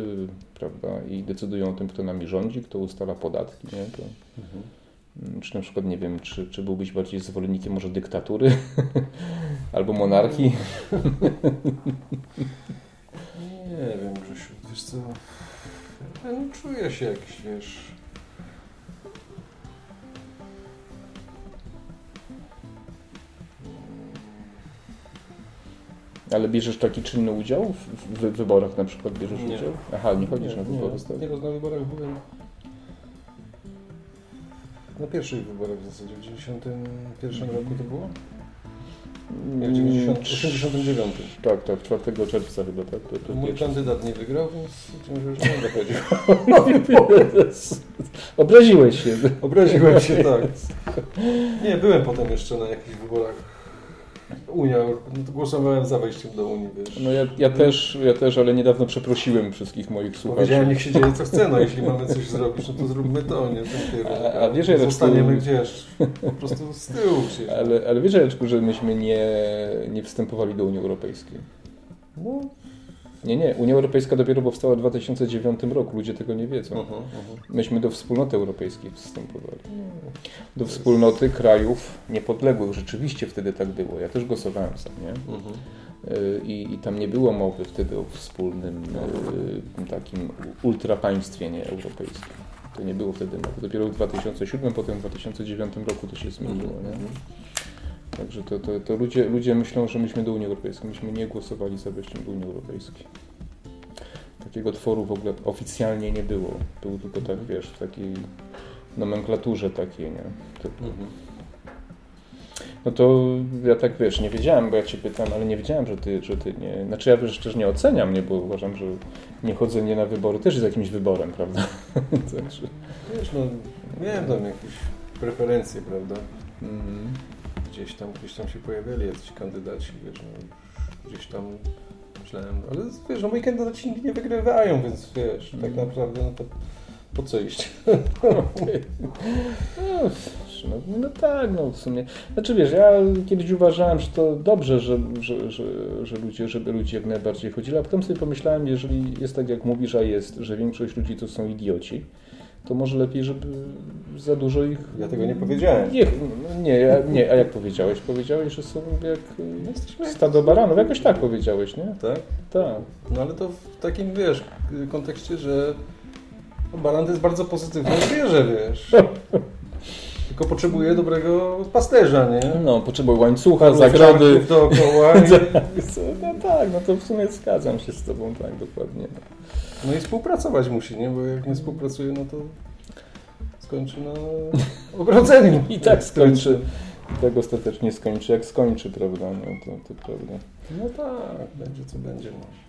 prawda? I decydują o tym, kto nami rządzi, kto ustala podatki, nie? To, Mhm. mm, czy na przykład, nie wiem, czy, czy byłbyś bardziej zwolennikiem może dyktatury albo monarchii? Nie wiem, Grzesiu, wiesz co, ja no, czuję się jakiś, wiesz... Ale bierzesz taki czynny udział w, w wyborach na przykład bierzesz Nie. udział? Aha, nie chodzisz nie, na wybory. Nie, stary. nie, na wyborach byłem... Na pierwszych wyborach w zasadzie, w 91 roku to było? Nie, w 90, 89. Tak, tak, 4 czerwca chyba, tak? To, to Mój kandydat nie wygrał, więc już nie będę chodził. Obraziłeś się. Obraziłem się, tak. Nie, byłem potem jeszcze na jakichś wyborach. Unia, no głosowałem za wejściem do Unii, wiesz. No ja, ja też, ja też, ale niedawno przeprosiłem wszystkich moich słuchaczy. Powiedziałem, niech się dzieje co chce, no jeśli mamy coś zrobić, no to zróbmy to, nie? A- a wiesz, Jareczku- Zostaniemy gdzieś, po prostu z tyłu. Ale, ale wiesz, Jareczku, że myśmy nie, nie wstępowali do Unii Europejskiej. No, Nie, nie. Unia Europejska dopiero powstała w 2009 roku. Ludzie tego nie wiedzą. Mhm, mhm. Myśmy do wspólnoty europejskiej wstępowali. Do wspólnoty krajów niepodległych. Rzeczywiście wtedy tak było. Ja też głosowałem sam, nie? Mhm. Y, I, I tam nie było mowy wtedy o wspólnym y, takim ultrapaństwie nie europejskim. To nie było wtedy mowy. Dopiero w 2007, potem w 2009 roku to się zmieniło. Nie? Także to, to, to ludzie, ludzie myślą, że myśmy do Unii Europejskiej. Myśmy nie głosowali za wejściem do Unii Europejskiej. Takiego tworu w ogóle oficjalnie nie było. Był tylko tak, wiesz, w takiej nomenklaturze takiej, nie? Typu, Mhm. no to ja tak wiesz, nie wiedziałem, bo ja cię pytam, ale nie wiedziałem, że ty, że ty nie. Znaczy ja wiesz, też nie oceniam, nie, bo uważam, że nie chodzenie na wybory też jest jakimś wyborem, prawda? Także. Wiesz, no, miałem tam jakieś preferencje, prawda? Mm, Gdzieś tam, gdzieś tam się pojawiali jacyś kandydaci, wiesz, no, gdzieś tam myślałem, ale wiesz, no moi kandydaci nigdy nie wygrywają, więc wiesz, tak Mhm. naprawdę no to po co iść? no, no, no tak, no w sumie. Znaczy wiesz, ja kiedyś uważałem, że to dobrze, że, że, że, że ludzie, żeby ludzie jak najbardziej chodzili, a potem sobie pomyślałem, jeżeli jest tak jak mówisz, a jest, że większość ludzi to są idioci, to może lepiej, żeby za dużo ich Ja tego nie powiedziałem. Nie, nie, nie, a jak powiedziałeś? Powiedziałeś, że są jak No, jesteśmy y, jak- stado baranów, jakoś tak powiedziałeś, nie? Tak? Tak. No ale to w takim, wiesz, kontekście, że baran to jest bardzo pozytywne zwierzę, wiesz. Tylko potrzebuje dobrego pasterza, nie? No, potrzebuję łańcucha, zagrody. dookoła i, No tak, no to w sumie zgadzam się z tobą, tak, dokładnie. no i współpracować musi, nie? Bo jak nie współpracuje, no to skończy na ogrodzeniu. I tak skończy, i tak ostatecznie skończy, jak skończy, prawda? No to, to prawda. No tak, będzie co będzie. No.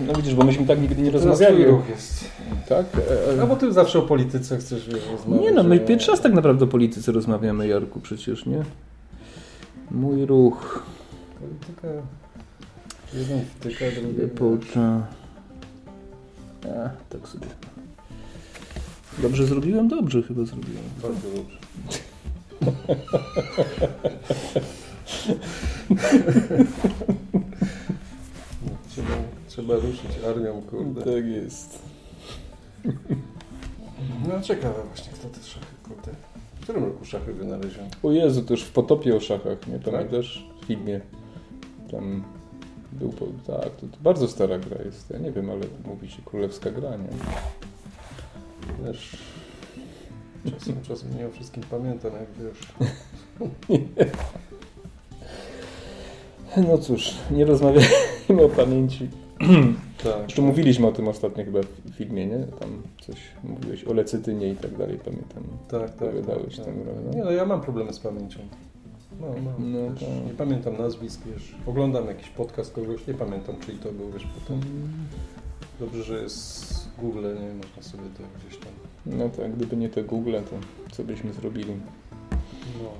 No widzisz, bo myśmy tak nigdy nie rozmawiali. ruch jest. Tak? E, e, No bo ty zawsze o polityce chcesz wiesz, rozmawiać. Nie no, my pierwszy raz tak naprawdę o polityce rozmawiamy, Jarku, przecież, nie? Mój ruch. Polityka... Jeden wtyka, drugi... Lepota. A, tak sobie. Dobrze zrobiłem? Dobrze chyba zrobiłem. Bardzo dobrze. Trzeba, trzeba ruszyć armią, kurde. Tak jest. No ciekawe właśnie, kto te szachy, kurde. W którym roku szachy wynaleziono? O Jezu, to już w Potopie o szachach, nie? Tak? Pamiętasz? W filmie. Tam był, tak, to, to bardzo stara gra jest. Ja nie wiem, ale mówi się królewska gra, nie? Wiesz, czasem, czasem nie o wszystkim pamiętam, jak wiesz. No cóż, nie rozmawiajmy o pamięci. Tak. Mówiliśmy o tym ostatnio chyba w filmie, nie? Tam coś mówiłeś o lecytynie i tak dalej, pamiętam. Tak, tak. Opowiadałeś tak, tam, tak. prawda? Nie no, ja mam problemy z pamięcią. No, mam. No, wiesz, tak. Nie pamiętam nazwisk, wiesz. Oglądam jakiś podcast kogoś, nie pamiętam, czyj to był, wiesz, potem. Dobrze, że jest Google, nie? Można sobie to gdzieś tam... No tak, gdyby nie te Google, to co byśmy zrobili? No.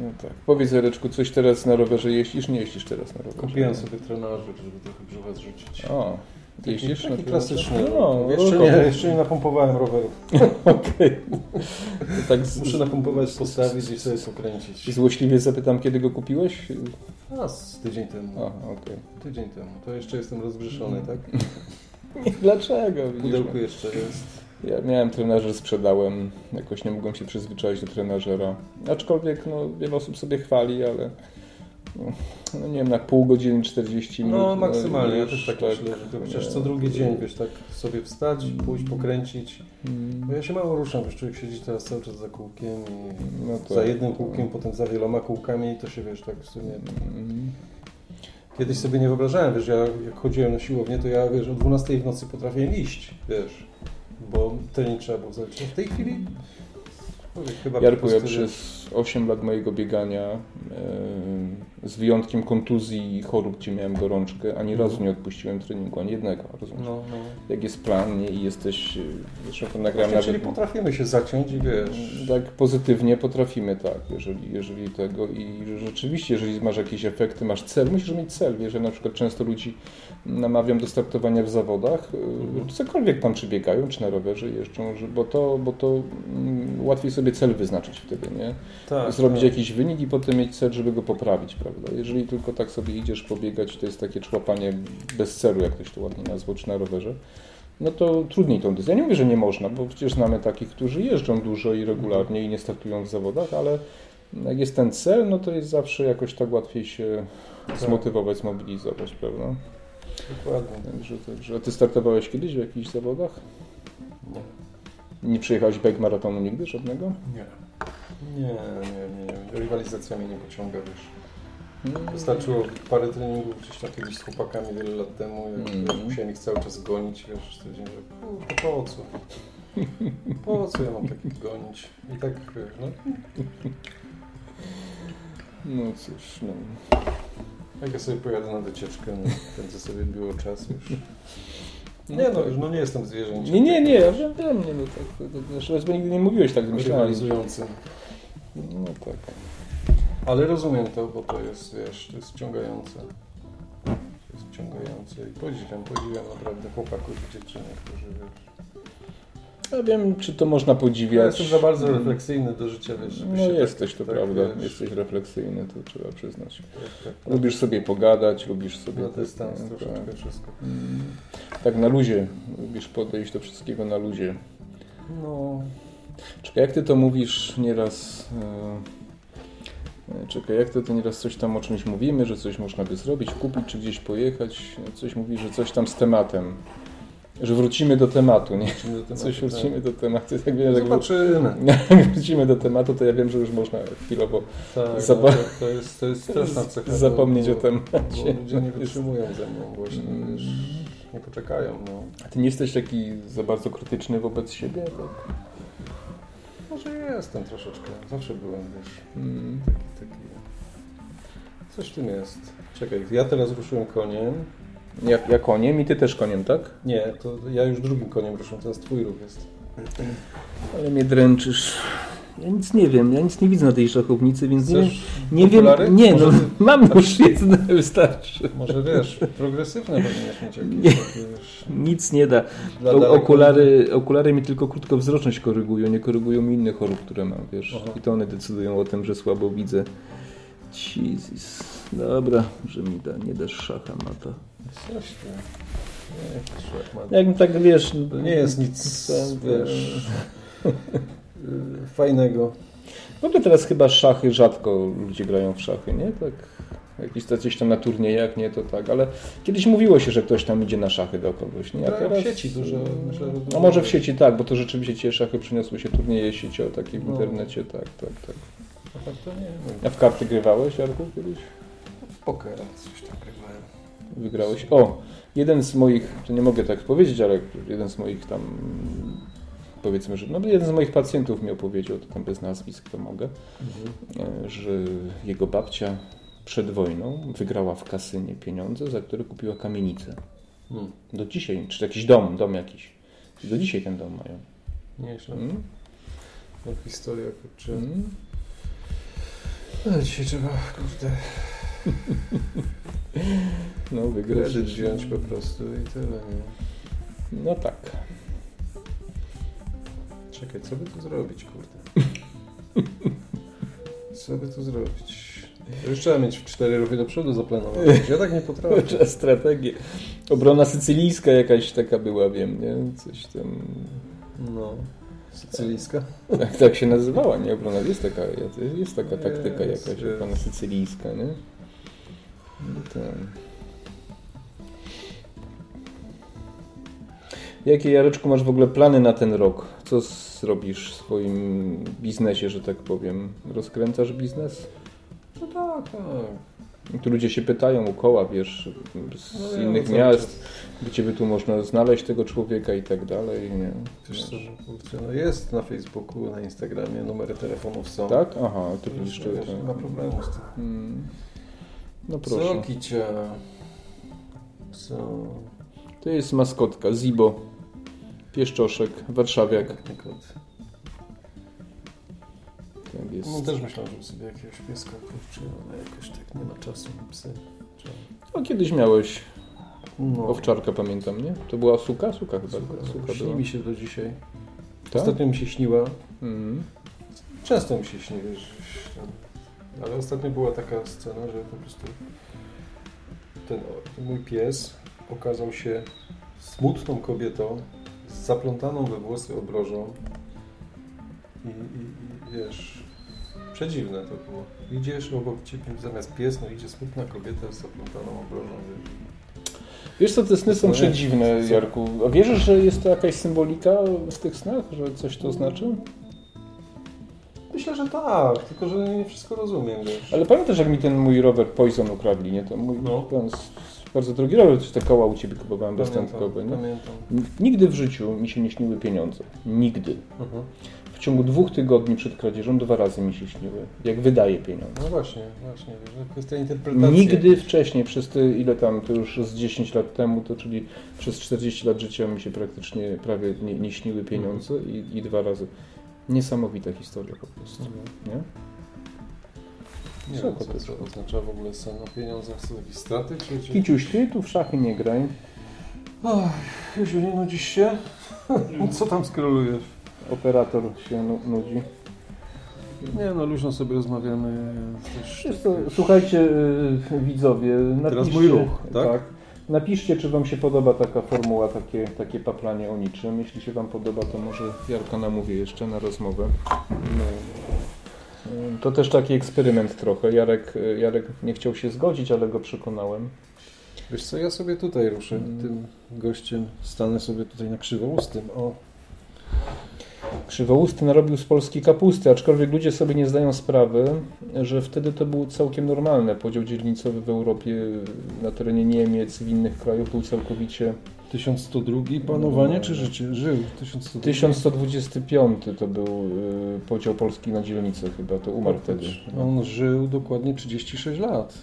No tak. Powiedz Jareczku, coś teraz na rowerze jeździsz? Nie jeździsz teraz na rowerze. Kupiłem sobie trenażer, żeby trochę brzucha zrzucić. O, ty jeździsz taki na klasyczny. No, jeszcze, nie, jeszcze nie napompowałem rowerów. Okej. Tak z, Muszę napompować, postawić i sobie pokręcić. złośliwie zapytam, kiedy go kupiłeś? A, z tydzień temu. A, okej. Tydzień temu. To jeszcze jestem rozgrzeszony, tak? Dlaczego? Pudełku jeszcze jest. Ja miałem trenażer, sprzedałem. Jakoś nie mogłem się przyzwyczaić do trenażera. Aczkolwiek no, wiele osób sobie chwali, ale no, no nie wiem, na pół godziny, 40 minut. No maksymalnie, ja już też tak myślę, że to chociaż co drugi dzień, wiesz, tak sobie wstać, pójść, pokręcić. Mm, Bo ja się mało ruszam, wiesz, człowiek siedzi teraz cały czas za kółkiem i No za jednym kółkiem, potem za wieloma kółkami i to się, wiesz, tak w sumie... mm, Kiedyś sobie nie wyobrażałem, wiesz, ja jak chodziłem na siłownię, to ja, wiesz, o 12 w nocy potrafiłem iść, wiesz, bo trening trzeba było zrobić. A w tej chwili chyba Jarku, ja przez 8 lat mojego biegania, e, z wyjątkiem kontuzji i chorób, gdzie miałem gorączkę, ani razu nie odpuściłem treningu, ani jednego, rozumiesz? No, no. Jak jest plan nie, i jesteś, e, zresztą to nagrałem Właśnie, czyli nawet... potrafimy się zaciąć i wiesz... Tak pozytywnie potrafimy, tak, jeżeli, jeżeli tego i rzeczywiście, jeżeli masz jakieś efekty, masz cel, musisz mieć cel, wiesz, ja na przykład często ludzi namawiam do startowania w zawodach, Mhm. y, cokolwiek tam czy biegają, czy na rowerze jeżdżą, bo to, bo to mm, łatwiej sobie cel wyznaczyć wtedy, nie? Tak, Zrobić tak. jakiś wynik i potem mieć cel, żeby go poprawić, prawda? Jeżeli tylko tak sobie idziesz pobiegać, to jest takie człapanie bez celu, jak ktoś to ładnie nazwał, czy na rowerze, no to trudniej tą dyscyplinę. Ja nie mówię, że nie można, bo przecież znamy takich, którzy jeżdżą dużo i regularnie i nie startują w zawodach, ale jak jest ten cel, no to jest zawsze jakoś tak łatwiej się zmotywować, zmobilizować, prawda? Dokładnie. Także, także. A ty startowałeś kiedyś w jakichś zawodach? Nie. Nie przejechałeś bike maratonu nigdy, żadnego? Nie. Nie, nie, nie. Rywalizacja mnie nie pociąga, wiesz. Mm. Wystarczyło parę treningów gdzieś tam kiedyś z chłopakami wiele lat temu, jak Mm. musiałem ich cały czas gonić, wiesz, stwierdziłem, że kurczę, po co? Po co ja mam takich gonić? I tak, no, No cóż, no. Jak ja sobie pojadę na wycieczkę, no, kręcę sobie było czas już. No Nie no, tak. no nie jestem zwierzęciem. Nie, nie, nie, ja wiem, nie, no tak, to, nigdy nie mówiłeś tak, myślałem. Rywalizującym. No tak. Ale rozumiem to, bo to jest, wiesz, to jest wciągające. To jest wciągające i podziwiam, podziwiam naprawdę chłopaków i dziewczynek, którzy, wiesz... Ja wiem, czy to można Ja podziwiać. jestem za bardzo refleksyjny do życia, wiesz, żeby No się jesteś, tak, to tak, prawda, wiesz, jesteś refleksyjny, to trzeba przyznać. tak, tak, Lubisz sobie pogadać, lubisz sobie... na tak, dystans tak, troszeczkę wszystko. Mm. Tak na luzie, lubisz podejść do wszystkiego na luzie. No, Czekaj, jak ty to mówisz nieraz... e, Czekaj, jak to, to nieraz coś tam o czymś mówimy, że coś można by zrobić, kupić czy gdzieś pojechać, coś mówi, że coś tam z tematem, że wrócimy do tematu, nie? do tematu, Coś tak. wrócimy do tematu. Jak wiem, Zobaczymy. jak wrócimy do tematu, to ja wiem, że już można chwilowo Tak, no, to, to, jest, to jest straszna cecha. zapomnieć bo, o temacie. Ludzie nie wytrzymują ze mną właśnie, Mm. nie poczekają, no. A ty nie jesteś taki za bardzo krytyczny wobec siebie? Tak? Może jestem troszeczkę, zawsze byłem, wiesz, Mm. taki, taki... Coś w tym jest. Czekaj, ja teraz ruszyłem koniem. Ja, ja koniem i ty też koniem, tak? Nie, to ja już drugim koniem ruszyłem, teraz twój ruch jest. Ale mnie dręczysz. Ja nic nie wiem, ja nic nie widzę na tej szachownicy, więc nie, wiem- Chcesz nie wiem. okulary? Nie, no ty- mam już jedne, wystarczy. Może wiesz, progresywne powinieneś mieć jakieś Nie. wiesz, Nic nie da. O, okulary, okulary mi tylko krótkowzroczność korygują, nie korygują mi innych chorób, które mam, wiesz. Aha. I to one decydują o tym, że słabo widzę. Jesus. Dobra, że mi da, nie dasz szacha, mata. Coś ty. Nie. Jakbym tak, wiesz... To nie jest nic, Tam, wiesz, fajnego. W ogóle teraz chyba szachy rzadko ludzie grają w szachy, nie? Tak. Jakieś gdzieś tam na turniejach, nie, to tak, ale kiedyś mówiło się, że ktoś tam idzie na szachy do kogoś, nie? A Grają w sieci dużo, myślę, że No może w sieci tak, bo to rzeczywiście ci szachy przyniosły się turnieje sieciowe, takie w No. internecie, tak, tak, tak. A to nie A w karty grywałeś, Jarku, kiedyś? W pokera coś tam grywałem. Wygrałeś? O, jeden z moich, to nie mogę tak powiedzieć, ale jeden z moich tam, powiedzmy, że, no jeden z moich pacjentów mi opowiedział, to tam bez nazwisk to mogę, e, że jego babcia przed wojną wygrała w kasynie pieniądze, za które kupiła kamienicę. Hmm. Do dzisiaj, czy jakiś dom, dom jakiś. Do dzisiaj ten dom mają. Nieźle. Mm? No, historia, kurczę. Mm? No, dzisiaj trzeba, kurde, No, wygrać. kredyt wziąć po prostu i tyle, nie? No tak. Czekaj, co by tu zrobić, kurde? Co by tu zrobić? To już trzeba mieć cztery ruchy do przodu zaplanowane. Ja tak nie potrafię. Trzeba strategię. Obrona sycylijska jakaś taka była, wiem, nie? Coś tam... No. Sycylijska? Tak, tak się nazywała, nie? Obrona, jest taka, jest taka taktyka Jest, jakaś, jest. obrona sycylijska, nie? No ten. Jakie, Jareczku, masz w ogóle plany na ten rok? Co zrobisz w swoim biznesie, że tak powiem? Rozkręcasz biznes? No tak, tak. Tu ludzie się pytają u koła, wiesz, z No innych miast, gdzie by tu można znaleźć tego człowieka i tak dalej, nie? Wiesz co, no jest na Facebooku, na Instagramie, numery telefonów są. Tak? Aha, to jeszcze... wiesz, nie ma problemu z tym. Mm. No Co, proszę. Kicia? Co? To jest maskotka, Zibo. Pieszczoszek, warszawiak. Kot. Tak jest. No też myślałem, żeby sobie jakiegoś pieska kurczę, ale jakoś tak nie ma czasu na psy. Trzeba- O, kiedyś miałeś No. owczarka, pamiętam, nie? To była suka? Suka chyba. Słuchaj, Suka Śni była. mi się do dzisiaj. Tak? Ostatnio mi się śniła. Mm. Często mi się śni, wiesz, że Ale ostatnio była taka scena, że po prostu ten, ten mój pies okazał się smutną kobietą z zaplątaną we włosy obrożą i, i, i wiesz, przedziwne to było. Idziesz obok ciebie, zamiast pies, no idzie smutna kobieta z zaplątaną obrożą, wiesz. Co, te sny są Nie. przedziwne? Jarku. A wierzysz, że jest to jakaś symbolika w tych snach? Że coś to znaczy? Myślę, że tak, tylko że nie wszystko rozumiem, wiesz. Ale pamiętasz, jak mi ten mój rower Poison ukradli, nie? To mój No. ten bardzo drogi rower, te koła u Ciebie kupowałem Pamiętam, beztętkowe, nie? pamiętam. Nigdy w życiu mi się nie śniły pieniądze. Nigdy. Mhm. W ciągu dwóch tygodni przed kradzieżą dwa razy mi się śniły, jak wydaje pieniądze. No właśnie, właśnie, kwestia interpretacji. Nigdy wcześniej, przez te, ile tam, to już z 10 lat temu, to czyli przez 40 lat życia mi się praktycznie prawie nie, nie śniły pieniądze i, i dwa razy. Niesamowita historia po prostu, Mhm. nie? Nie Co wiem, to co, jest? co oznacza w ogóle sen o pieniądzach, są jakieś straty, czy... czy... Kiciuś, ty tu w szachy nie graj. Ach, Jezu, nie nudzisz się? Co tam skrolujesz? Operator się nu- nudzi. Nie no, luźno sobie rozmawiamy. Też słuchajcie, y, widzowie, napiszcie, Teraz mój ruch, tak? Napiszcie, czy Wam się podoba taka formuła, takie, takie paplanie o niczym. Jeśli się Wam podoba, to może Jarka namówię jeszcze na rozmowę. No. To też taki eksperyment trochę. Jarek, y, Jarek nie chciał się zgodzić, ale go przekonałem. Wiesz co, ja sobie tutaj ruszę Mm. tym gościem. Stanę sobie tutaj na krzywoustym. O, Krzywousty narobił z Polski kapusty, aczkolwiek ludzie sobie nie zdają sprawy, że wtedy to było całkiem normalne. Podział dzielnicowy w Europie, na terenie Niemiec, w innych krajach był całkowicie 1102 panowanie No. czy życie? Żył 1102. 1125 to był y, podział Polski na dzielnice chyba, to umarł wtedy. On żył dokładnie 36 lat.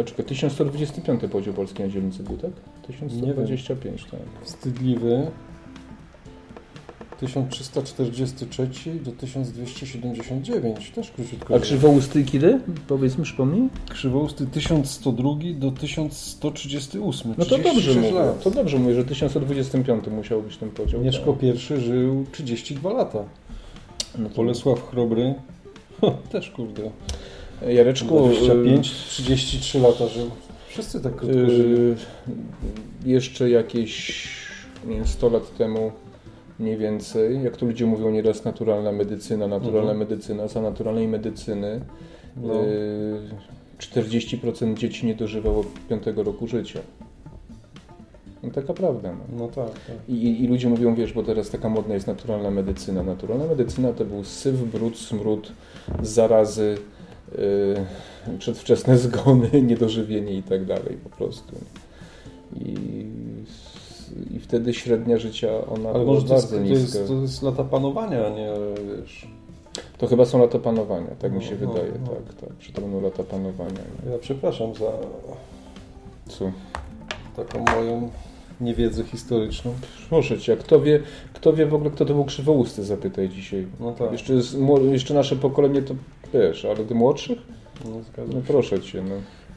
A czekaj, 1125 podział Polski na dzielnice był, tak? 1125, tak. Wstydliwy. 1343 do 1279, też króciutko. A krzywousty kiedy? Powiedz mi, przypomnij. Krzywousty 1102 do 1138. No to dobrze 36 mówię, lat. to dobrze mówię, że 1125 musiał być ten podział. Mieszko tak. I żył 32 lata. No to Bolesław Chrobry też kurde. Jareczku, 25, 33 lata żył. Wszyscy tak krótko y, żyli. y, jeszcze jakieś nie wiem, 100 lat temu mniej więcej, jak to ludzie mówią nieraz naturalna medycyna, naturalna Mhm. medycyna, za naturalnej medycyny No. y, 40% dzieci nie dożywało 5 roku życia. No taka prawda. No. No tak, tak. I, i, I ludzie mówią, wiesz, bo teraz taka modna jest naturalna medycyna. Naturalna medycyna to był syf, brud, smród, zarazy, yy, przedwczesne zgony, niedożywienie i tak dalej po prostu. I, I wtedy średnia życia ona Ale była może to jest, to, jest, to jest lata panowania, a nie wiesz. To chyba są lata panowania, tak mi się No, no, wydaje, no. tak, tak, że to będą lata panowania. Ja przepraszam za Co? taką moją niewiedzę historyczną. Proszę Cię, a kto wie, kto wie w ogóle, kto to był krzywousty, zapytaj dzisiaj. No tak. Jeszcze, jeszcze nasze pokolenie to wiesz, ale ty młodszych? No, No proszę Cię, no.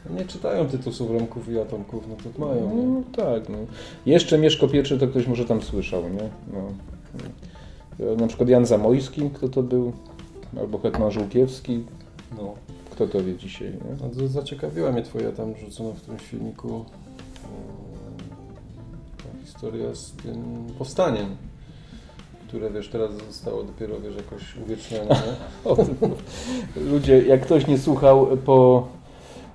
Nie czytają tytusów Remków i Atomków, no to mają. nie? No tak, no. Jeszcze Mieszko I to ktoś może tam słyszał, nie? No. E, Na przykład Jan Zamojski, kto to był? Albo Hetman Żółkiewski, No. kto to wie dzisiaj, nie? No, zaciekawiła mnie twoja tam rzucona w tym filmiku mm, ta historia z tym powstaniem, które wiesz, teraz zostało dopiero wiesz, jakoś uwiecznione. Nie? Ludzie, jak ktoś nie słuchał po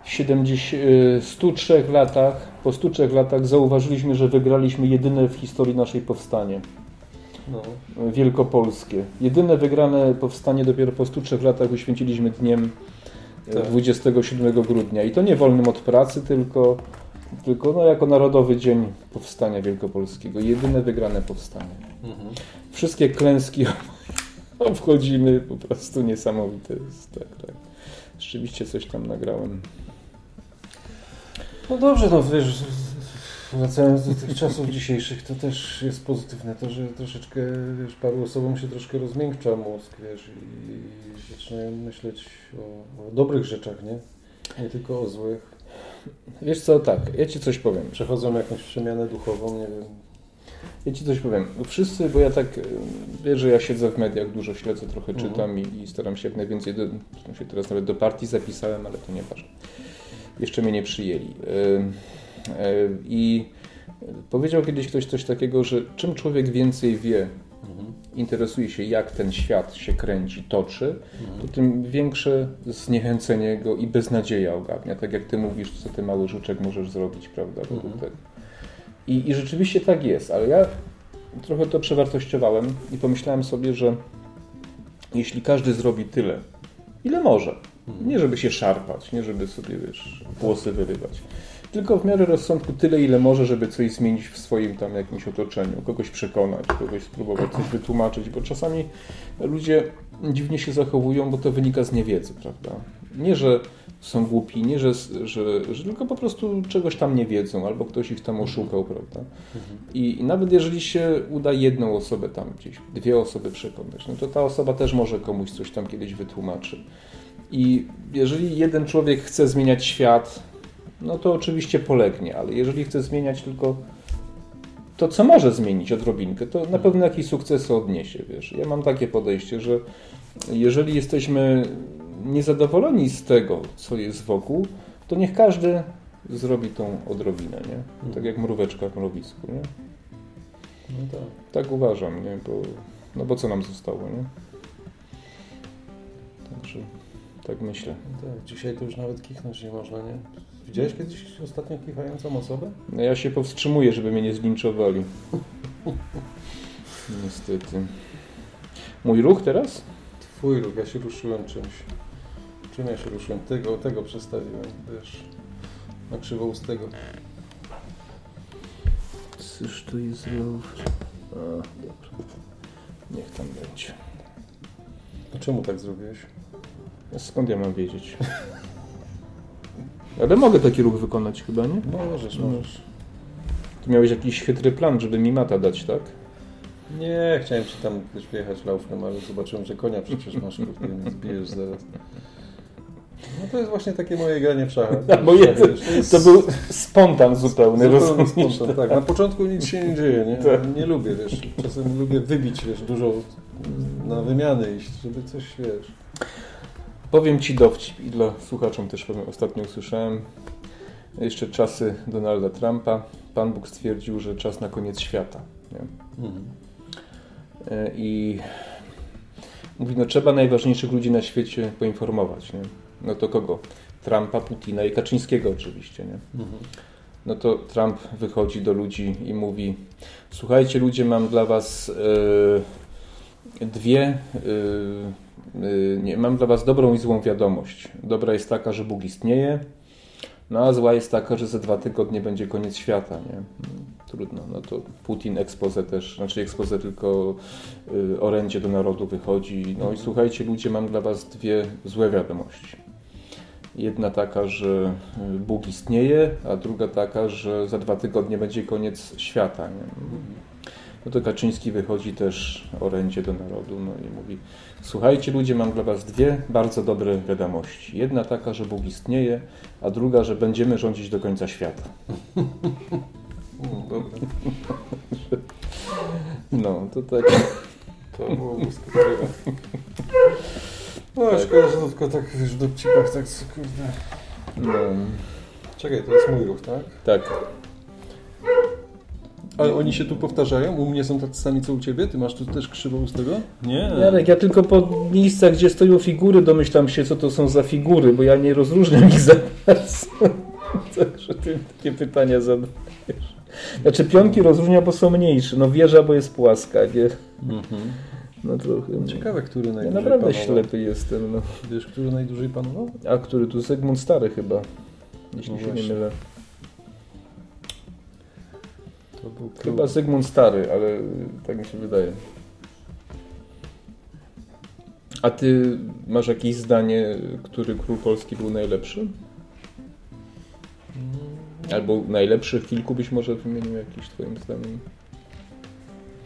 70, e, 103 latach, po 103 latach zauważyliśmy, że wygraliśmy jedyne w historii naszej powstanie. No. Wielkopolskie. Jedyne wygrane powstanie dopiero po 103 latach uświęciliśmy dniem e, Tak. 27 grudnia. I to nie wolnym od pracy, tylko, tylko no, jako Narodowy Dzień Powstania Wielkopolskiego. Jedyne wygrane powstanie. Mhm. Wszystkie klęski obchodzimy, po prostu niesamowite jest. Tak, tak. Rzeczywiście coś tam nagrałem. No dobrze, no wiesz, wracając do tych czasów dzisiejszych, to też jest pozytywne to, że troszeczkę, wiesz, paru osobom się troszkę rozmiękcza mózg, wiesz, i zaczynają myśleć o, o dobrych rzeczach, nie? Nie tylko o złych. Wiesz co, tak, ja Ci coś powiem. Przechodzą jakąś przemianę duchową, nie wiem. Ja Ci coś powiem. Wszyscy, bo ja tak, wiesz, że ja siedzę w mediach, dużo śledzę, trochę Mhm. czytam i, i staram się jak najwięcej, do, sensie teraz nawet do partii zapisałem, ale to nie ważne. Jeszcze mnie nie przyjęli. I powiedział kiedyś ktoś coś takiego, że czym człowiek więcej wie, Mhm. interesuje się, jak ten świat się kręci, toczy, Mhm. to tym większe zniechęcenie go i beznadzieja ogarnia. Tak jak ty mówisz, co ty mały żuczek możesz zrobić, prawda? Mhm. I, I rzeczywiście tak jest, ale ja trochę to przewartościowałem i pomyślałem sobie, że jeśli każdy zrobi tyle, ile może. Nie żeby się szarpać, nie żeby sobie, wiesz, włosy wyrywać, tylko w miarę rozsądku tyle, ile może, żeby coś zmienić w swoim tam jakimś otoczeniu, kogoś przekonać, kogoś spróbować coś wytłumaczyć, bo czasami ludzie dziwnie się zachowują, bo to wynika z niewiedzy, prawda? Nie, że są głupi, nie, że, że, że tylko po prostu czegoś tam nie wiedzą, albo ktoś ich tam oszukał, prawda? I, I nawet jeżeli się uda jedną osobę tam gdzieś, dwie osoby przekonać, no to ta osoba też może komuś coś tam kiedyś wytłumaczy. I jeżeli jeden człowiek chce zmieniać świat, no to oczywiście polegnie, ale jeżeli chce zmieniać tylko to, co może zmienić odrobinkę, to na pewno jakiś sukces odniesie, wiesz. Ja mam takie podejście, że jeżeli jesteśmy niezadowoleni z tego, co jest wokół, to niech każdy zrobi tą odrobinę, nie? Tak jak mróweczka w mrowisku, nie? No tak. Tak uważam, nie? Bo, no bo co nam zostało, nie? Także tak myślę. Tak. Dzisiaj to już nawet kichnąć nie można, nie? Widziałeś kiedyś ostatnio kichającą osobę? No ja się powstrzymuję, żeby mnie nie zlinczowali. Niestety. Mój ruch teraz? Twój ruch, ja się ruszyłem czymś. Czym ja się ruszyłem? Tego, tego przestawiłem, wiesz. Na krzywoustego. Cóż tu jest ruch? A, dobra. Niech tam będzie. A czemu tak zrobiłeś? Skąd ja mam wiedzieć? Ale mogę taki ruch wykonać chyba, nie? Możesz, No. możesz. Ty miałeś jakiś chytry plan, żeby mi mata dać, tak? Nie, chciałem ci tam też wjechać laufem, ale zobaczyłem, że konia przecież masz, kurde, więc zbijesz zaraz. No to jest właśnie takie moje granie w szachy. Bo jeden- jest To był spontan zupełny, zupełnie rozumiesz? spontan, tak. Na początku nic się nie dzieje, nie? Tak. Nie lubię, wiesz. Czasem lubię wybić, wiesz, dużo na wymiany iść, żeby coś, wiesz. Powiem Ci dowcip i dla słuchaczom też powiem, ostatnio usłyszałem jeszcze czasy Donalda Trumpa. Pan Bóg stwierdził, że czas na koniec świata. Mhm. E, I mówi, no trzeba najważniejszych ludzi na świecie poinformować. Nie? No to kogo? Trumpa, Putina i Kaczyńskiego oczywiście. Nie? Mhm. No to Trump wychodzi do ludzi i mówi: Słuchajcie, ludzie, mam dla Was e, dwie. e, nie, mam dla Was dobrą i złą wiadomość. Dobra jest taka, że Bóg istnieje, no a zła jest taka, że za dwa tygodnie będzie koniec świata. Nie? Trudno. No to Putin expose też, znaczy expose tylko y, orędzie do narodu wychodzi. No i słuchajcie, ludzie, mam dla Was dwie złe wiadomości. Jedna taka, że y, Bóg istnieje, a druga taka, że za dwa tygodnie będzie koniec świata. Nie? No to Kaczyński wychodzi też orędzie do narodu no i mówi Słuchajcie ludzie, mam dla was dwie bardzo dobre wiadomości. Jedna taka, że Bóg istnieje, a druga, że będziemy rządzić do końca świata. Mm, dobra. No, to tak. To było błyskotliwe. No, Tak. szkoda, że to tylko tak, wiesz, w dowcipach tak, kurde. No, Czekaj, to jest mój ruch, tak? tak. Ale oni się tu powtarzają? U mnie są tacy sami co u Ciebie? Ty masz tu też krzywoustego? Nie. Jarek, ja tylko po miejscach, gdzie stoją figury, domyślam się, co to są za figury, bo ja nie rozróżniam ich za bardzo. Także ty takie pytania zadajesz. Znaczy pionki rozróżnia, bo są mniejsze. No wieża, bo jest płaska, nie? Mhm. No trochę. Ciekawe, który Ja najdłużej naprawdę panował. ślepy jestem. No. Wiesz, który najdłużej panował? A który tu? Zygmunt Stary chyba. Jeśli No się nie mylę. To był Chyba Zygmunt Stary, ale tak mi się wydaje. A ty masz jakieś zdanie, który król polski był najlepszy? Mm, Albo najlepszych kilku być może wymienił jakiś twoim zdaniem?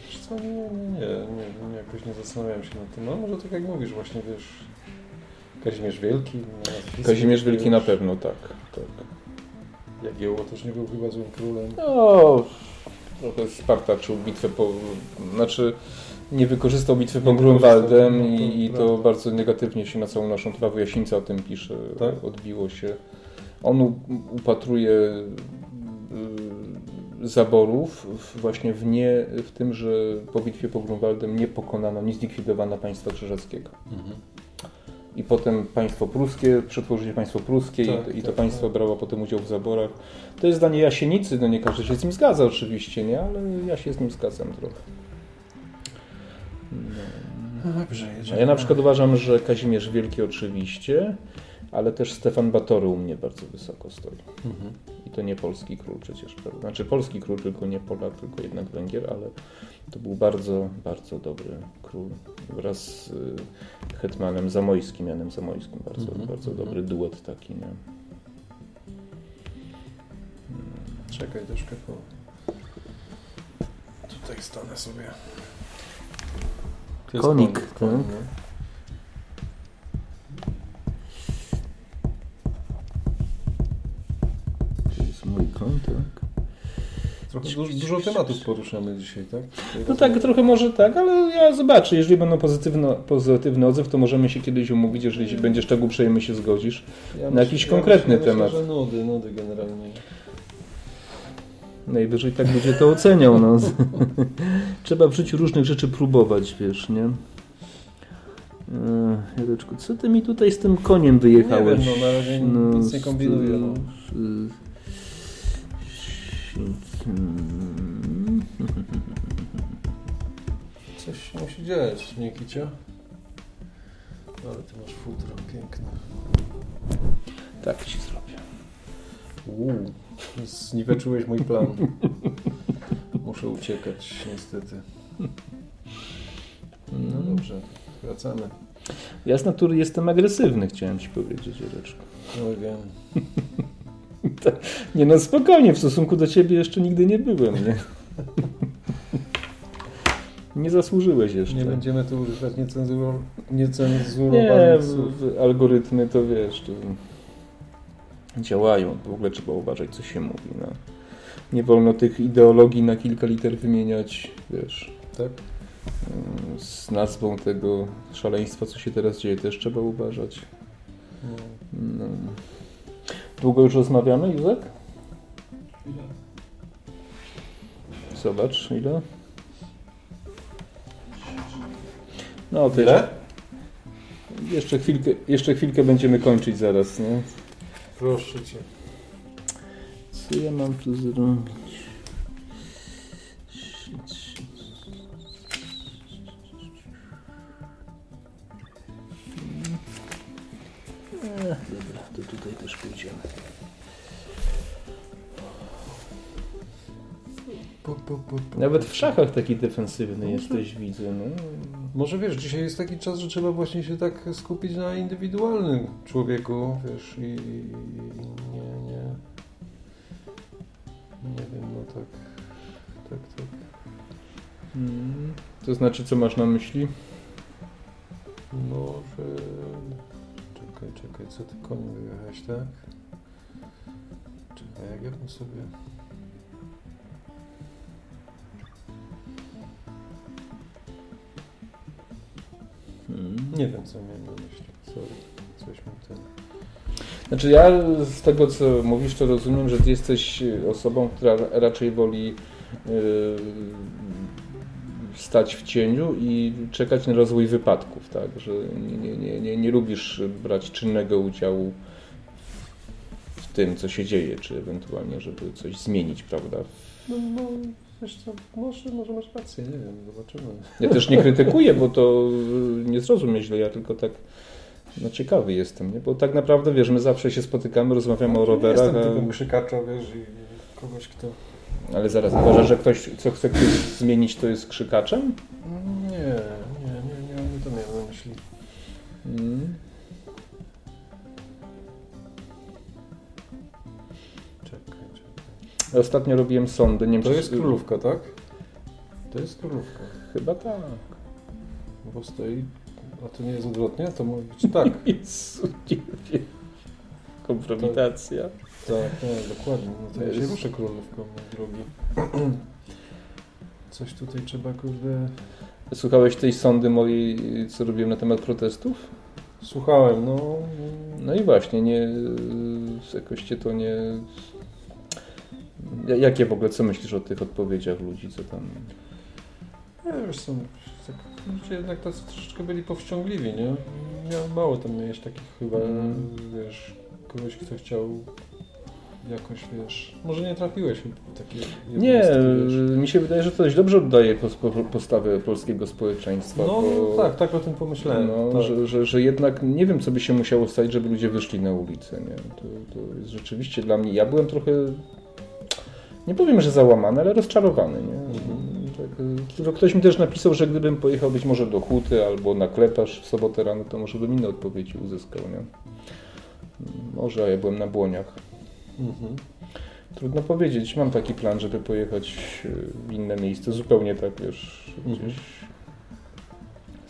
Wiesz co, nie, nie, nie, nie, nie, jakoś nie zastanawiałem się nad tym. No może tak jak mówisz, właśnie wiesz, Kazimierz Wielki. no, Kazimierz Wielki na pewno, tak. tak. Jagiełło też nie był chyba złym królem. No, trochę spartaczył bitwę po... Znaczy nie wykorzystał bitwy pod Grunwaldem no i, i to prawda. bardzo negatywnie się na całą naszą trawę Jasińca o tym pisze. Tak? Odbiło się. On upatruje y, zaborów właśnie w, nie, w tym, że po bitwie pod Grunwaldem nie pokonano, nie zlikwidowano państwa krzyżackiego. Mhm. I potem państwo pruskie, przetworzyli państwo pruskie Tak, i, i to tak, państwo tak. brało potem udział w zaborach. To jest zdanie Jasienicy, no nie każdy się z nim zgadza oczywiście, nie? Ale ja się z nim zgadzam trochę. No dobrze, A jedziemy. ja na przykład uważam, że Kazimierz Wielki oczywiście, ale też Stefan Batory u mnie bardzo wysoko stoi. Mhm. I to nie polski król przecież, prawda? Znaczy polski król, tylko nie Polak, tylko jednak Węgier, ale to był bardzo, bardzo dobry król. Wraz z y, hetmanem Zamojskim, Janem Zamojskim. Bardzo, Mhm, bardzo mhm. dobry duet taki, nie? Czekaj, troszkę po... Tutaj stanę sobie. Konik, konik, tak. Koń, tak? Trochę dużo, dużo tematów poruszamy dzisiaj, tak? No tak, trochę może tak, ale ja zobaczę. Jeżeli będą pozytywne, pozytywny odzew, to możemy się kiedyś umówić, jeżeli będziesz tak uprzejmy się zgodzisz. Ja na jakiś konkretny myślę, temat. Myślę, że nudy, nudy generalnie. Najwyżej tak będzie to oceniał. No. Trzeba w życiu różnych rzeczy próbować, wiesz, nie? Eee, Jareczku, co ty mi tutaj z tym koniem wyjechałeś? Nie wiem, no na razie nic nie kombinuję. No. Coś musi dziać, nie kicia? Ale ty masz futro piękne. Tak ci zrobię. Uuu, zniweczyłeś mój plan. Muszę uciekać, niestety. No dobrze, wracamy. Ja z natury jestem agresywny, chciałem ci powiedzieć, Jareczku. No wiem. Nie no, spokojnie, w stosunku do ciebie jeszcze nigdy nie byłem, nie? Nie zasłużyłeś jeszcze. Nie będziemy tu używać niecenzuro- Nie, niecenzurowanych w, słów. algorytmy to wiesz, to działają. W ogóle trzeba uważać, co się mówi. No. Nie wolno tych ideologii na kilka liter wymieniać, wiesz, Tak? mm, z nazwą tego szaleństwa, co się teraz dzieje, też trzeba uważać. No. Długo już rozmawiamy, Józek? Zobacz, ile? No to Ile? Jeszcze chwilkę, jeszcze chwilkę będziemy kończyć zaraz, nie? Proszę cię. Co ja mam tu zrobić? Szachach taki defensywny jesteś, widzę. No. Może wiesz, dzisiaj jest taki czas, że trzeba właśnie się tak skupić na indywidualnym człowieku, wiesz, i, i nie, nie, nie wiem, no tak, tak, tak. Mm. To znaczy, co masz na myśli? No, że... Czekaj, czekaj, co ty koń wyjechałeś, tak? Czekaj, jak ja bym sobie... Nie wiem, co miałem na myśli, sorry, coś mi ten... Znaczy ja z tego co mówisz to rozumiem, że ty jesteś osobą, która raczej woli yy, stać w cieniu i czekać na rozwój wypadków, tak? Że nie, nie, nie, nie lubisz brać czynnego udziału w tym, co się dzieje, czy ewentualnie, żeby coś zmienić, prawda? No, no, wiesz co, może, może masz rację, nie wiem, zobaczymy. Ja też nie krytykuję, bo to yy, nie zrozumie źle, ja tylko tak no, ciekawy jestem, nie? Bo tak naprawdę, wiesz, my zawsze się spotykamy, rozmawiamy o Nie rowerach, Jestem a... krzykacza, wiesz, i kogoś, kto... Ale zaraz, uważasz, że ktoś, co chce ktoś zmienić, to jest krzykaczem? Nie, nie, nie, nie, nie to miałem na myśli. Mm. Ostatnio robiłem sądy, nie wiem, To czy- jest królówka, tak? To jest królówka. Chyba tak. Bo stoi... A to nie jest odwrotnie? To może być tak. Nie. Kompromitacja. Tak, tak, dokładnie. No to ja się ruszę królówką, mój drogi. Coś tutaj trzeba, kurde... Słuchałeś tej sondy mojej, co robiłem na temat protestów? Słuchałem, no... No i właśnie, nie... Jakoś cię to nie... Ja- Jakie w ogóle, co myślisz o tych odpowiedziach ludzi, co tam... Nie, wiesz co, tak, ludzie jednak tacy troszeczkę byli powściągliwi, nie? Miał, mało tam miałeś takich chyba, Mm. wiesz, kogoś, kto chciał jakoś, wiesz... Może nie trafiłeś w takie Nie, mi się wydaje, że to dość dobrze oddaje pos- po- postawę polskiego społeczeństwa. No, bo- tak, tak o tym pomyślałem. No, tak. że, że, że jednak nie wiem, co by się musiało stać, żeby ludzie wyszli na ulicę. Nie? To, to jest rzeczywiście dla mnie. Ja byłem trochę. Nie powiem, że załamany, ale rozczarowany. Nie? Tak, ktoś mi też napisał, że gdybym pojechał być może do Huty albo na Kleparz w sobotę rano, to może bym inne odpowiedzi uzyskał. Nie? Może, a ja byłem na Błoniach. Mhm. Trudno powiedzieć. Mam taki plan, żeby pojechać y, w inne miejsce. Zupełnie tak, wiesz, Mhm. gdzieś.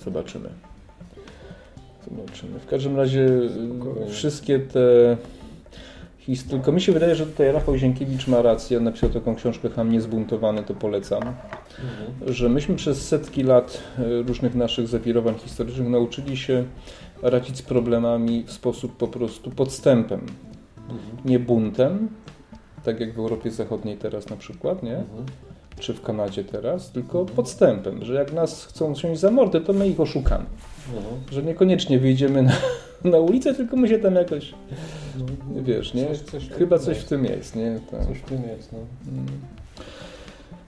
Zobaczymy. Zobaczymy. W każdym razie Spokojnie. wszystkie te historie... Tylko mi się wydaje, że tutaj Rafał Zienkiewicz ma rację. On napisał taką książkę Ham niezbuntowany, to polecam. Mhm. Że myśmy przez setki lat y, różnych naszych zawirowań historycznych nauczyli się radzić z problemami w sposób po prostu podstępem. Mhm. Nie buntem, tak jak w Europie Zachodniej teraz na przykład, nie? Mhm. czy w Kanadzie teraz, tylko podstępem, że jak nas chcą wziąć za mordę, to my ich oszukamy. Mhm. Że niekoniecznie wyjdziemy na, na ulicę, tylko my się tam jakoś, No, wiesz, nie? Coś, coś Chyba coś w tym jest, nie? Tak. Coś w tym jest, no.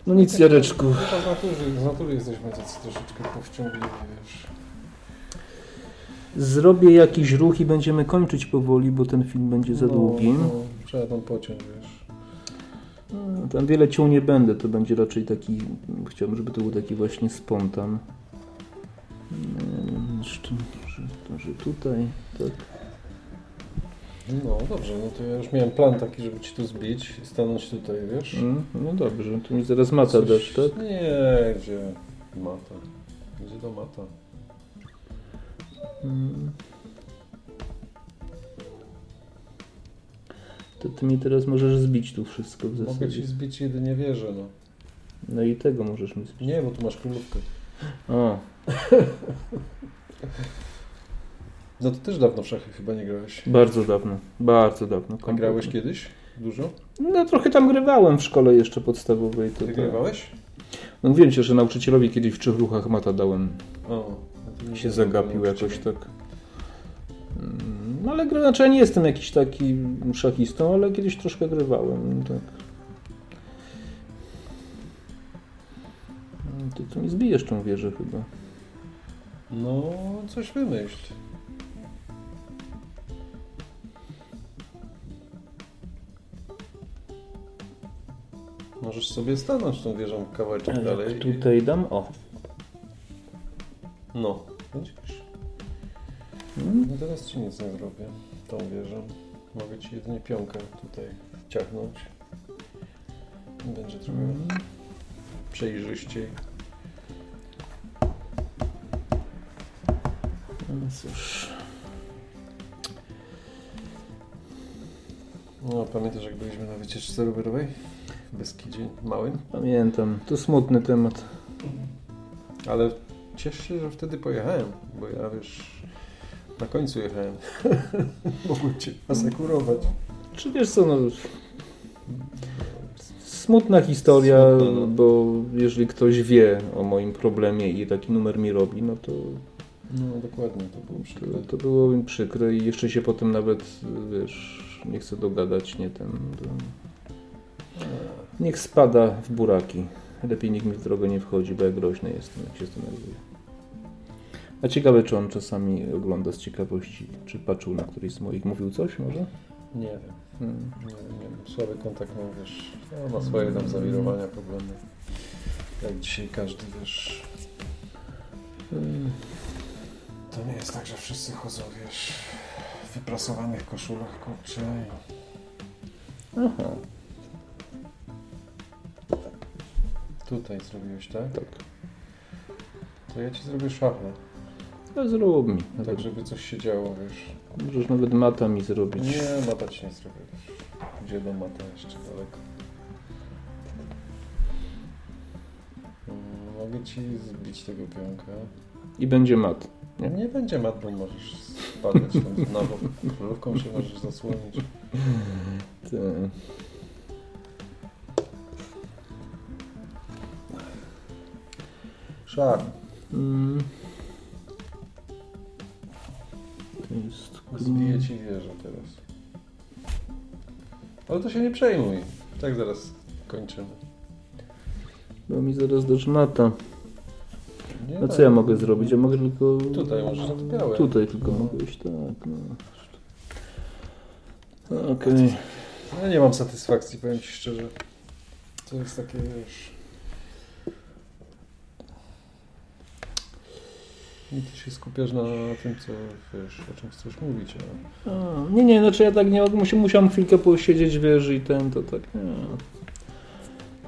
No nic, Jareczku. Chyba z natury, z natury jesteśmy tacy troszeczkę powściągliwi, wiesz. Zrobię jakiś ruch i będziemy kończyć powoli, bo ten film będzie za No, długi. No, trzeba tam pociąć, wiesz. No, Tam wiele ciął nie będę, to będzie raczej taki, chciałbym, żeby to był taki właśnie spontan. Mm, Jeszcze, że, to, że tutaj, tak. No dobrze, no to ja już miałem plan taki, żeby ci tu zbić i stanąć tutaj, wiesz. Mm, No dobrze, tu mi zaraz mata Coś- dasz, tak? Nie, gdzie mata. Gdzie do mata? Mm. To ty mi teraz możesz zbić tu wszystko w Mogę zasadzie. ci zbić jedynie wieżę, no. No i tego możesz mi zbić. Nie, bo tu masz królówkę. O, No to też dawno w szachy chyba nie grałeś. bardzo dawno, bardzo dawno. A grałeś kiedyś? Dużo? No trochę tam grywałem w szkole jeszcze podstawowej. To, to... Wygrywałeś? No mówiłem ci, że nauczycielowi kiedyś w trzech ruchach mata dałem. O. nie się zagapił jakoś tak. No ale gra, znaczy ja nie jestem jakiś taki szachistą, ale kiedyś troszkę grywałem, tak. Mm, Ty to mi zbijesz tą wieżę chyba. No, coś wymyśl. Możesz sobie stanąć tą wieżą kawałeczek Jak dalej. i- tutaj dam, o. No, widzisz? No teraz ci nic nie zrobię tą wieżą. Mogę ci jedynie pionkę tutaj wciachnąć. Będzie trochę mm. przejrzyściej. No cóż. No, pamiętasz jak byliśmy na wycieczce rowerowej? W Beskidzie Małym? Pamiętam, to smutny temat. Ale ciesz się, że wtedy pojechałem, bo ja wiesz, na końcu jechałem. Mogłem cię asekurować. Czy wiesz co, no... Smutna historia, Smutna, no. bo jeżeli ktoś wie o moim problemie i taki numer mi robi, no to No dokładnie, to było przykre. To, to było mi przykre i jeszcze się potem nawet, wiesz, nie chcę dogadać, nie ten... Niech spada w buraki. Lepiej nikt mi w drogę nie wchodzi, bo ja groźny jestem, jak się zdenerwuję. A ciekawe, czy on czasami ogląda z ciekawości, czy patrzył na któryś z moich. Mówił coś może? Nie wiem, Hmm. nie wiem, nie wiem. Słaby kontakt mam, wiesz, no, ma swoje tam zawirowania, problemy. Jak dzisiaj każdy, wiesz, Hmm. To nie jest tak, że wszyscy chodzą, wiesz, w wyprasowanych koszulach, kurczę. i- Aha, Tutaj zrobiłeś, tak? tak. To ja ci zrobię szachę, A zrób mi. Nawet, tak żeby coś się działo, wiesz. Możesz nawet mata mi zrobić. Nie, mata ci nie zrobię. Gdzie do mata jeszcze daleko. mogę ci zbić tego pionka. I będzie mat. Nie, Nie? będzie mat, bo możesz spadać tam bok. Królówką się możesz zasłonić. Ty. Szarm. Mm. To jest Zbiję ci wieżę teraz. Ale to się nie przejmuj. Tak zaraz kończymy. Bo mi zaraz dasz mata. No co ja mogę zrobić? Ja mogę tylko... Tutaj możesz na to białe. Tutaj tylko No. mogę iść, tak. No. Okej. Ja nie mam satysfakcji, powiem ci szczerze. To jest takie, wiesz... I ty się skupiasz na tym, co wiesz, o czym chcesz mówić, a... A, Nie, nie, znaczy ja tak nie musi, musiałem chwilkę posiedzieć w wieży i ten, to tak nie.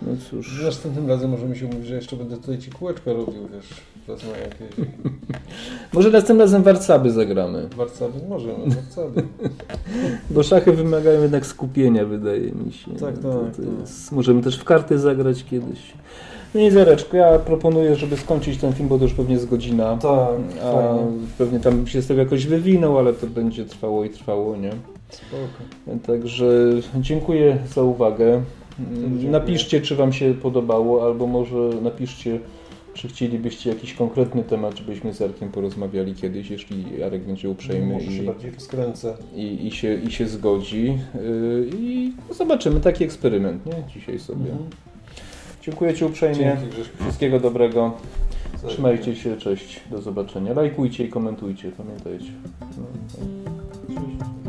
No cóż. Następnym razem możemy się umówić, że jeszcze będę tutaj ci kółeczka robił, wiesz, wezmę jakieś Może następnym razem warcaby zagramy. warcaby, możemy, warcaby. Bo szachy wymagają jednak skupienia, wydaje mi się. Tak, To- tak, to tak. jest, możemy też w karty zagrać kiedyś. No i Zareczko, ja proponuję, żeby skończyć ten film, bo to już pewnie jest godzina. Tak, A fajnie. pewnie tam się z tego jakoś wywinął, ale to będzie trwało i trwało, nie? Spoko. Także dziękuję za uwagę. Napiszcie, czy Wam się podobało, albo może napiszcie, czy chcielibyście jakiś konkretny temat, żebyśmy z Jarkiem porozmawiali kiedyś, jeśli Jarek będzie uprzejmy Może się i, bardziej rozkręcę. i, i, się, i się zgodzi. Yy, I zobaczymy taki eksperyment, nie? Dzisiaj sobie. Mhm. Dziękuję Ci uprzejmie. Dzięki. Wszystkiego dobrego. Cześć. Trzymajcie się, cześć. Do zobaczenia. Lajkujcie i komentujcie, pamiętajcie. No, no.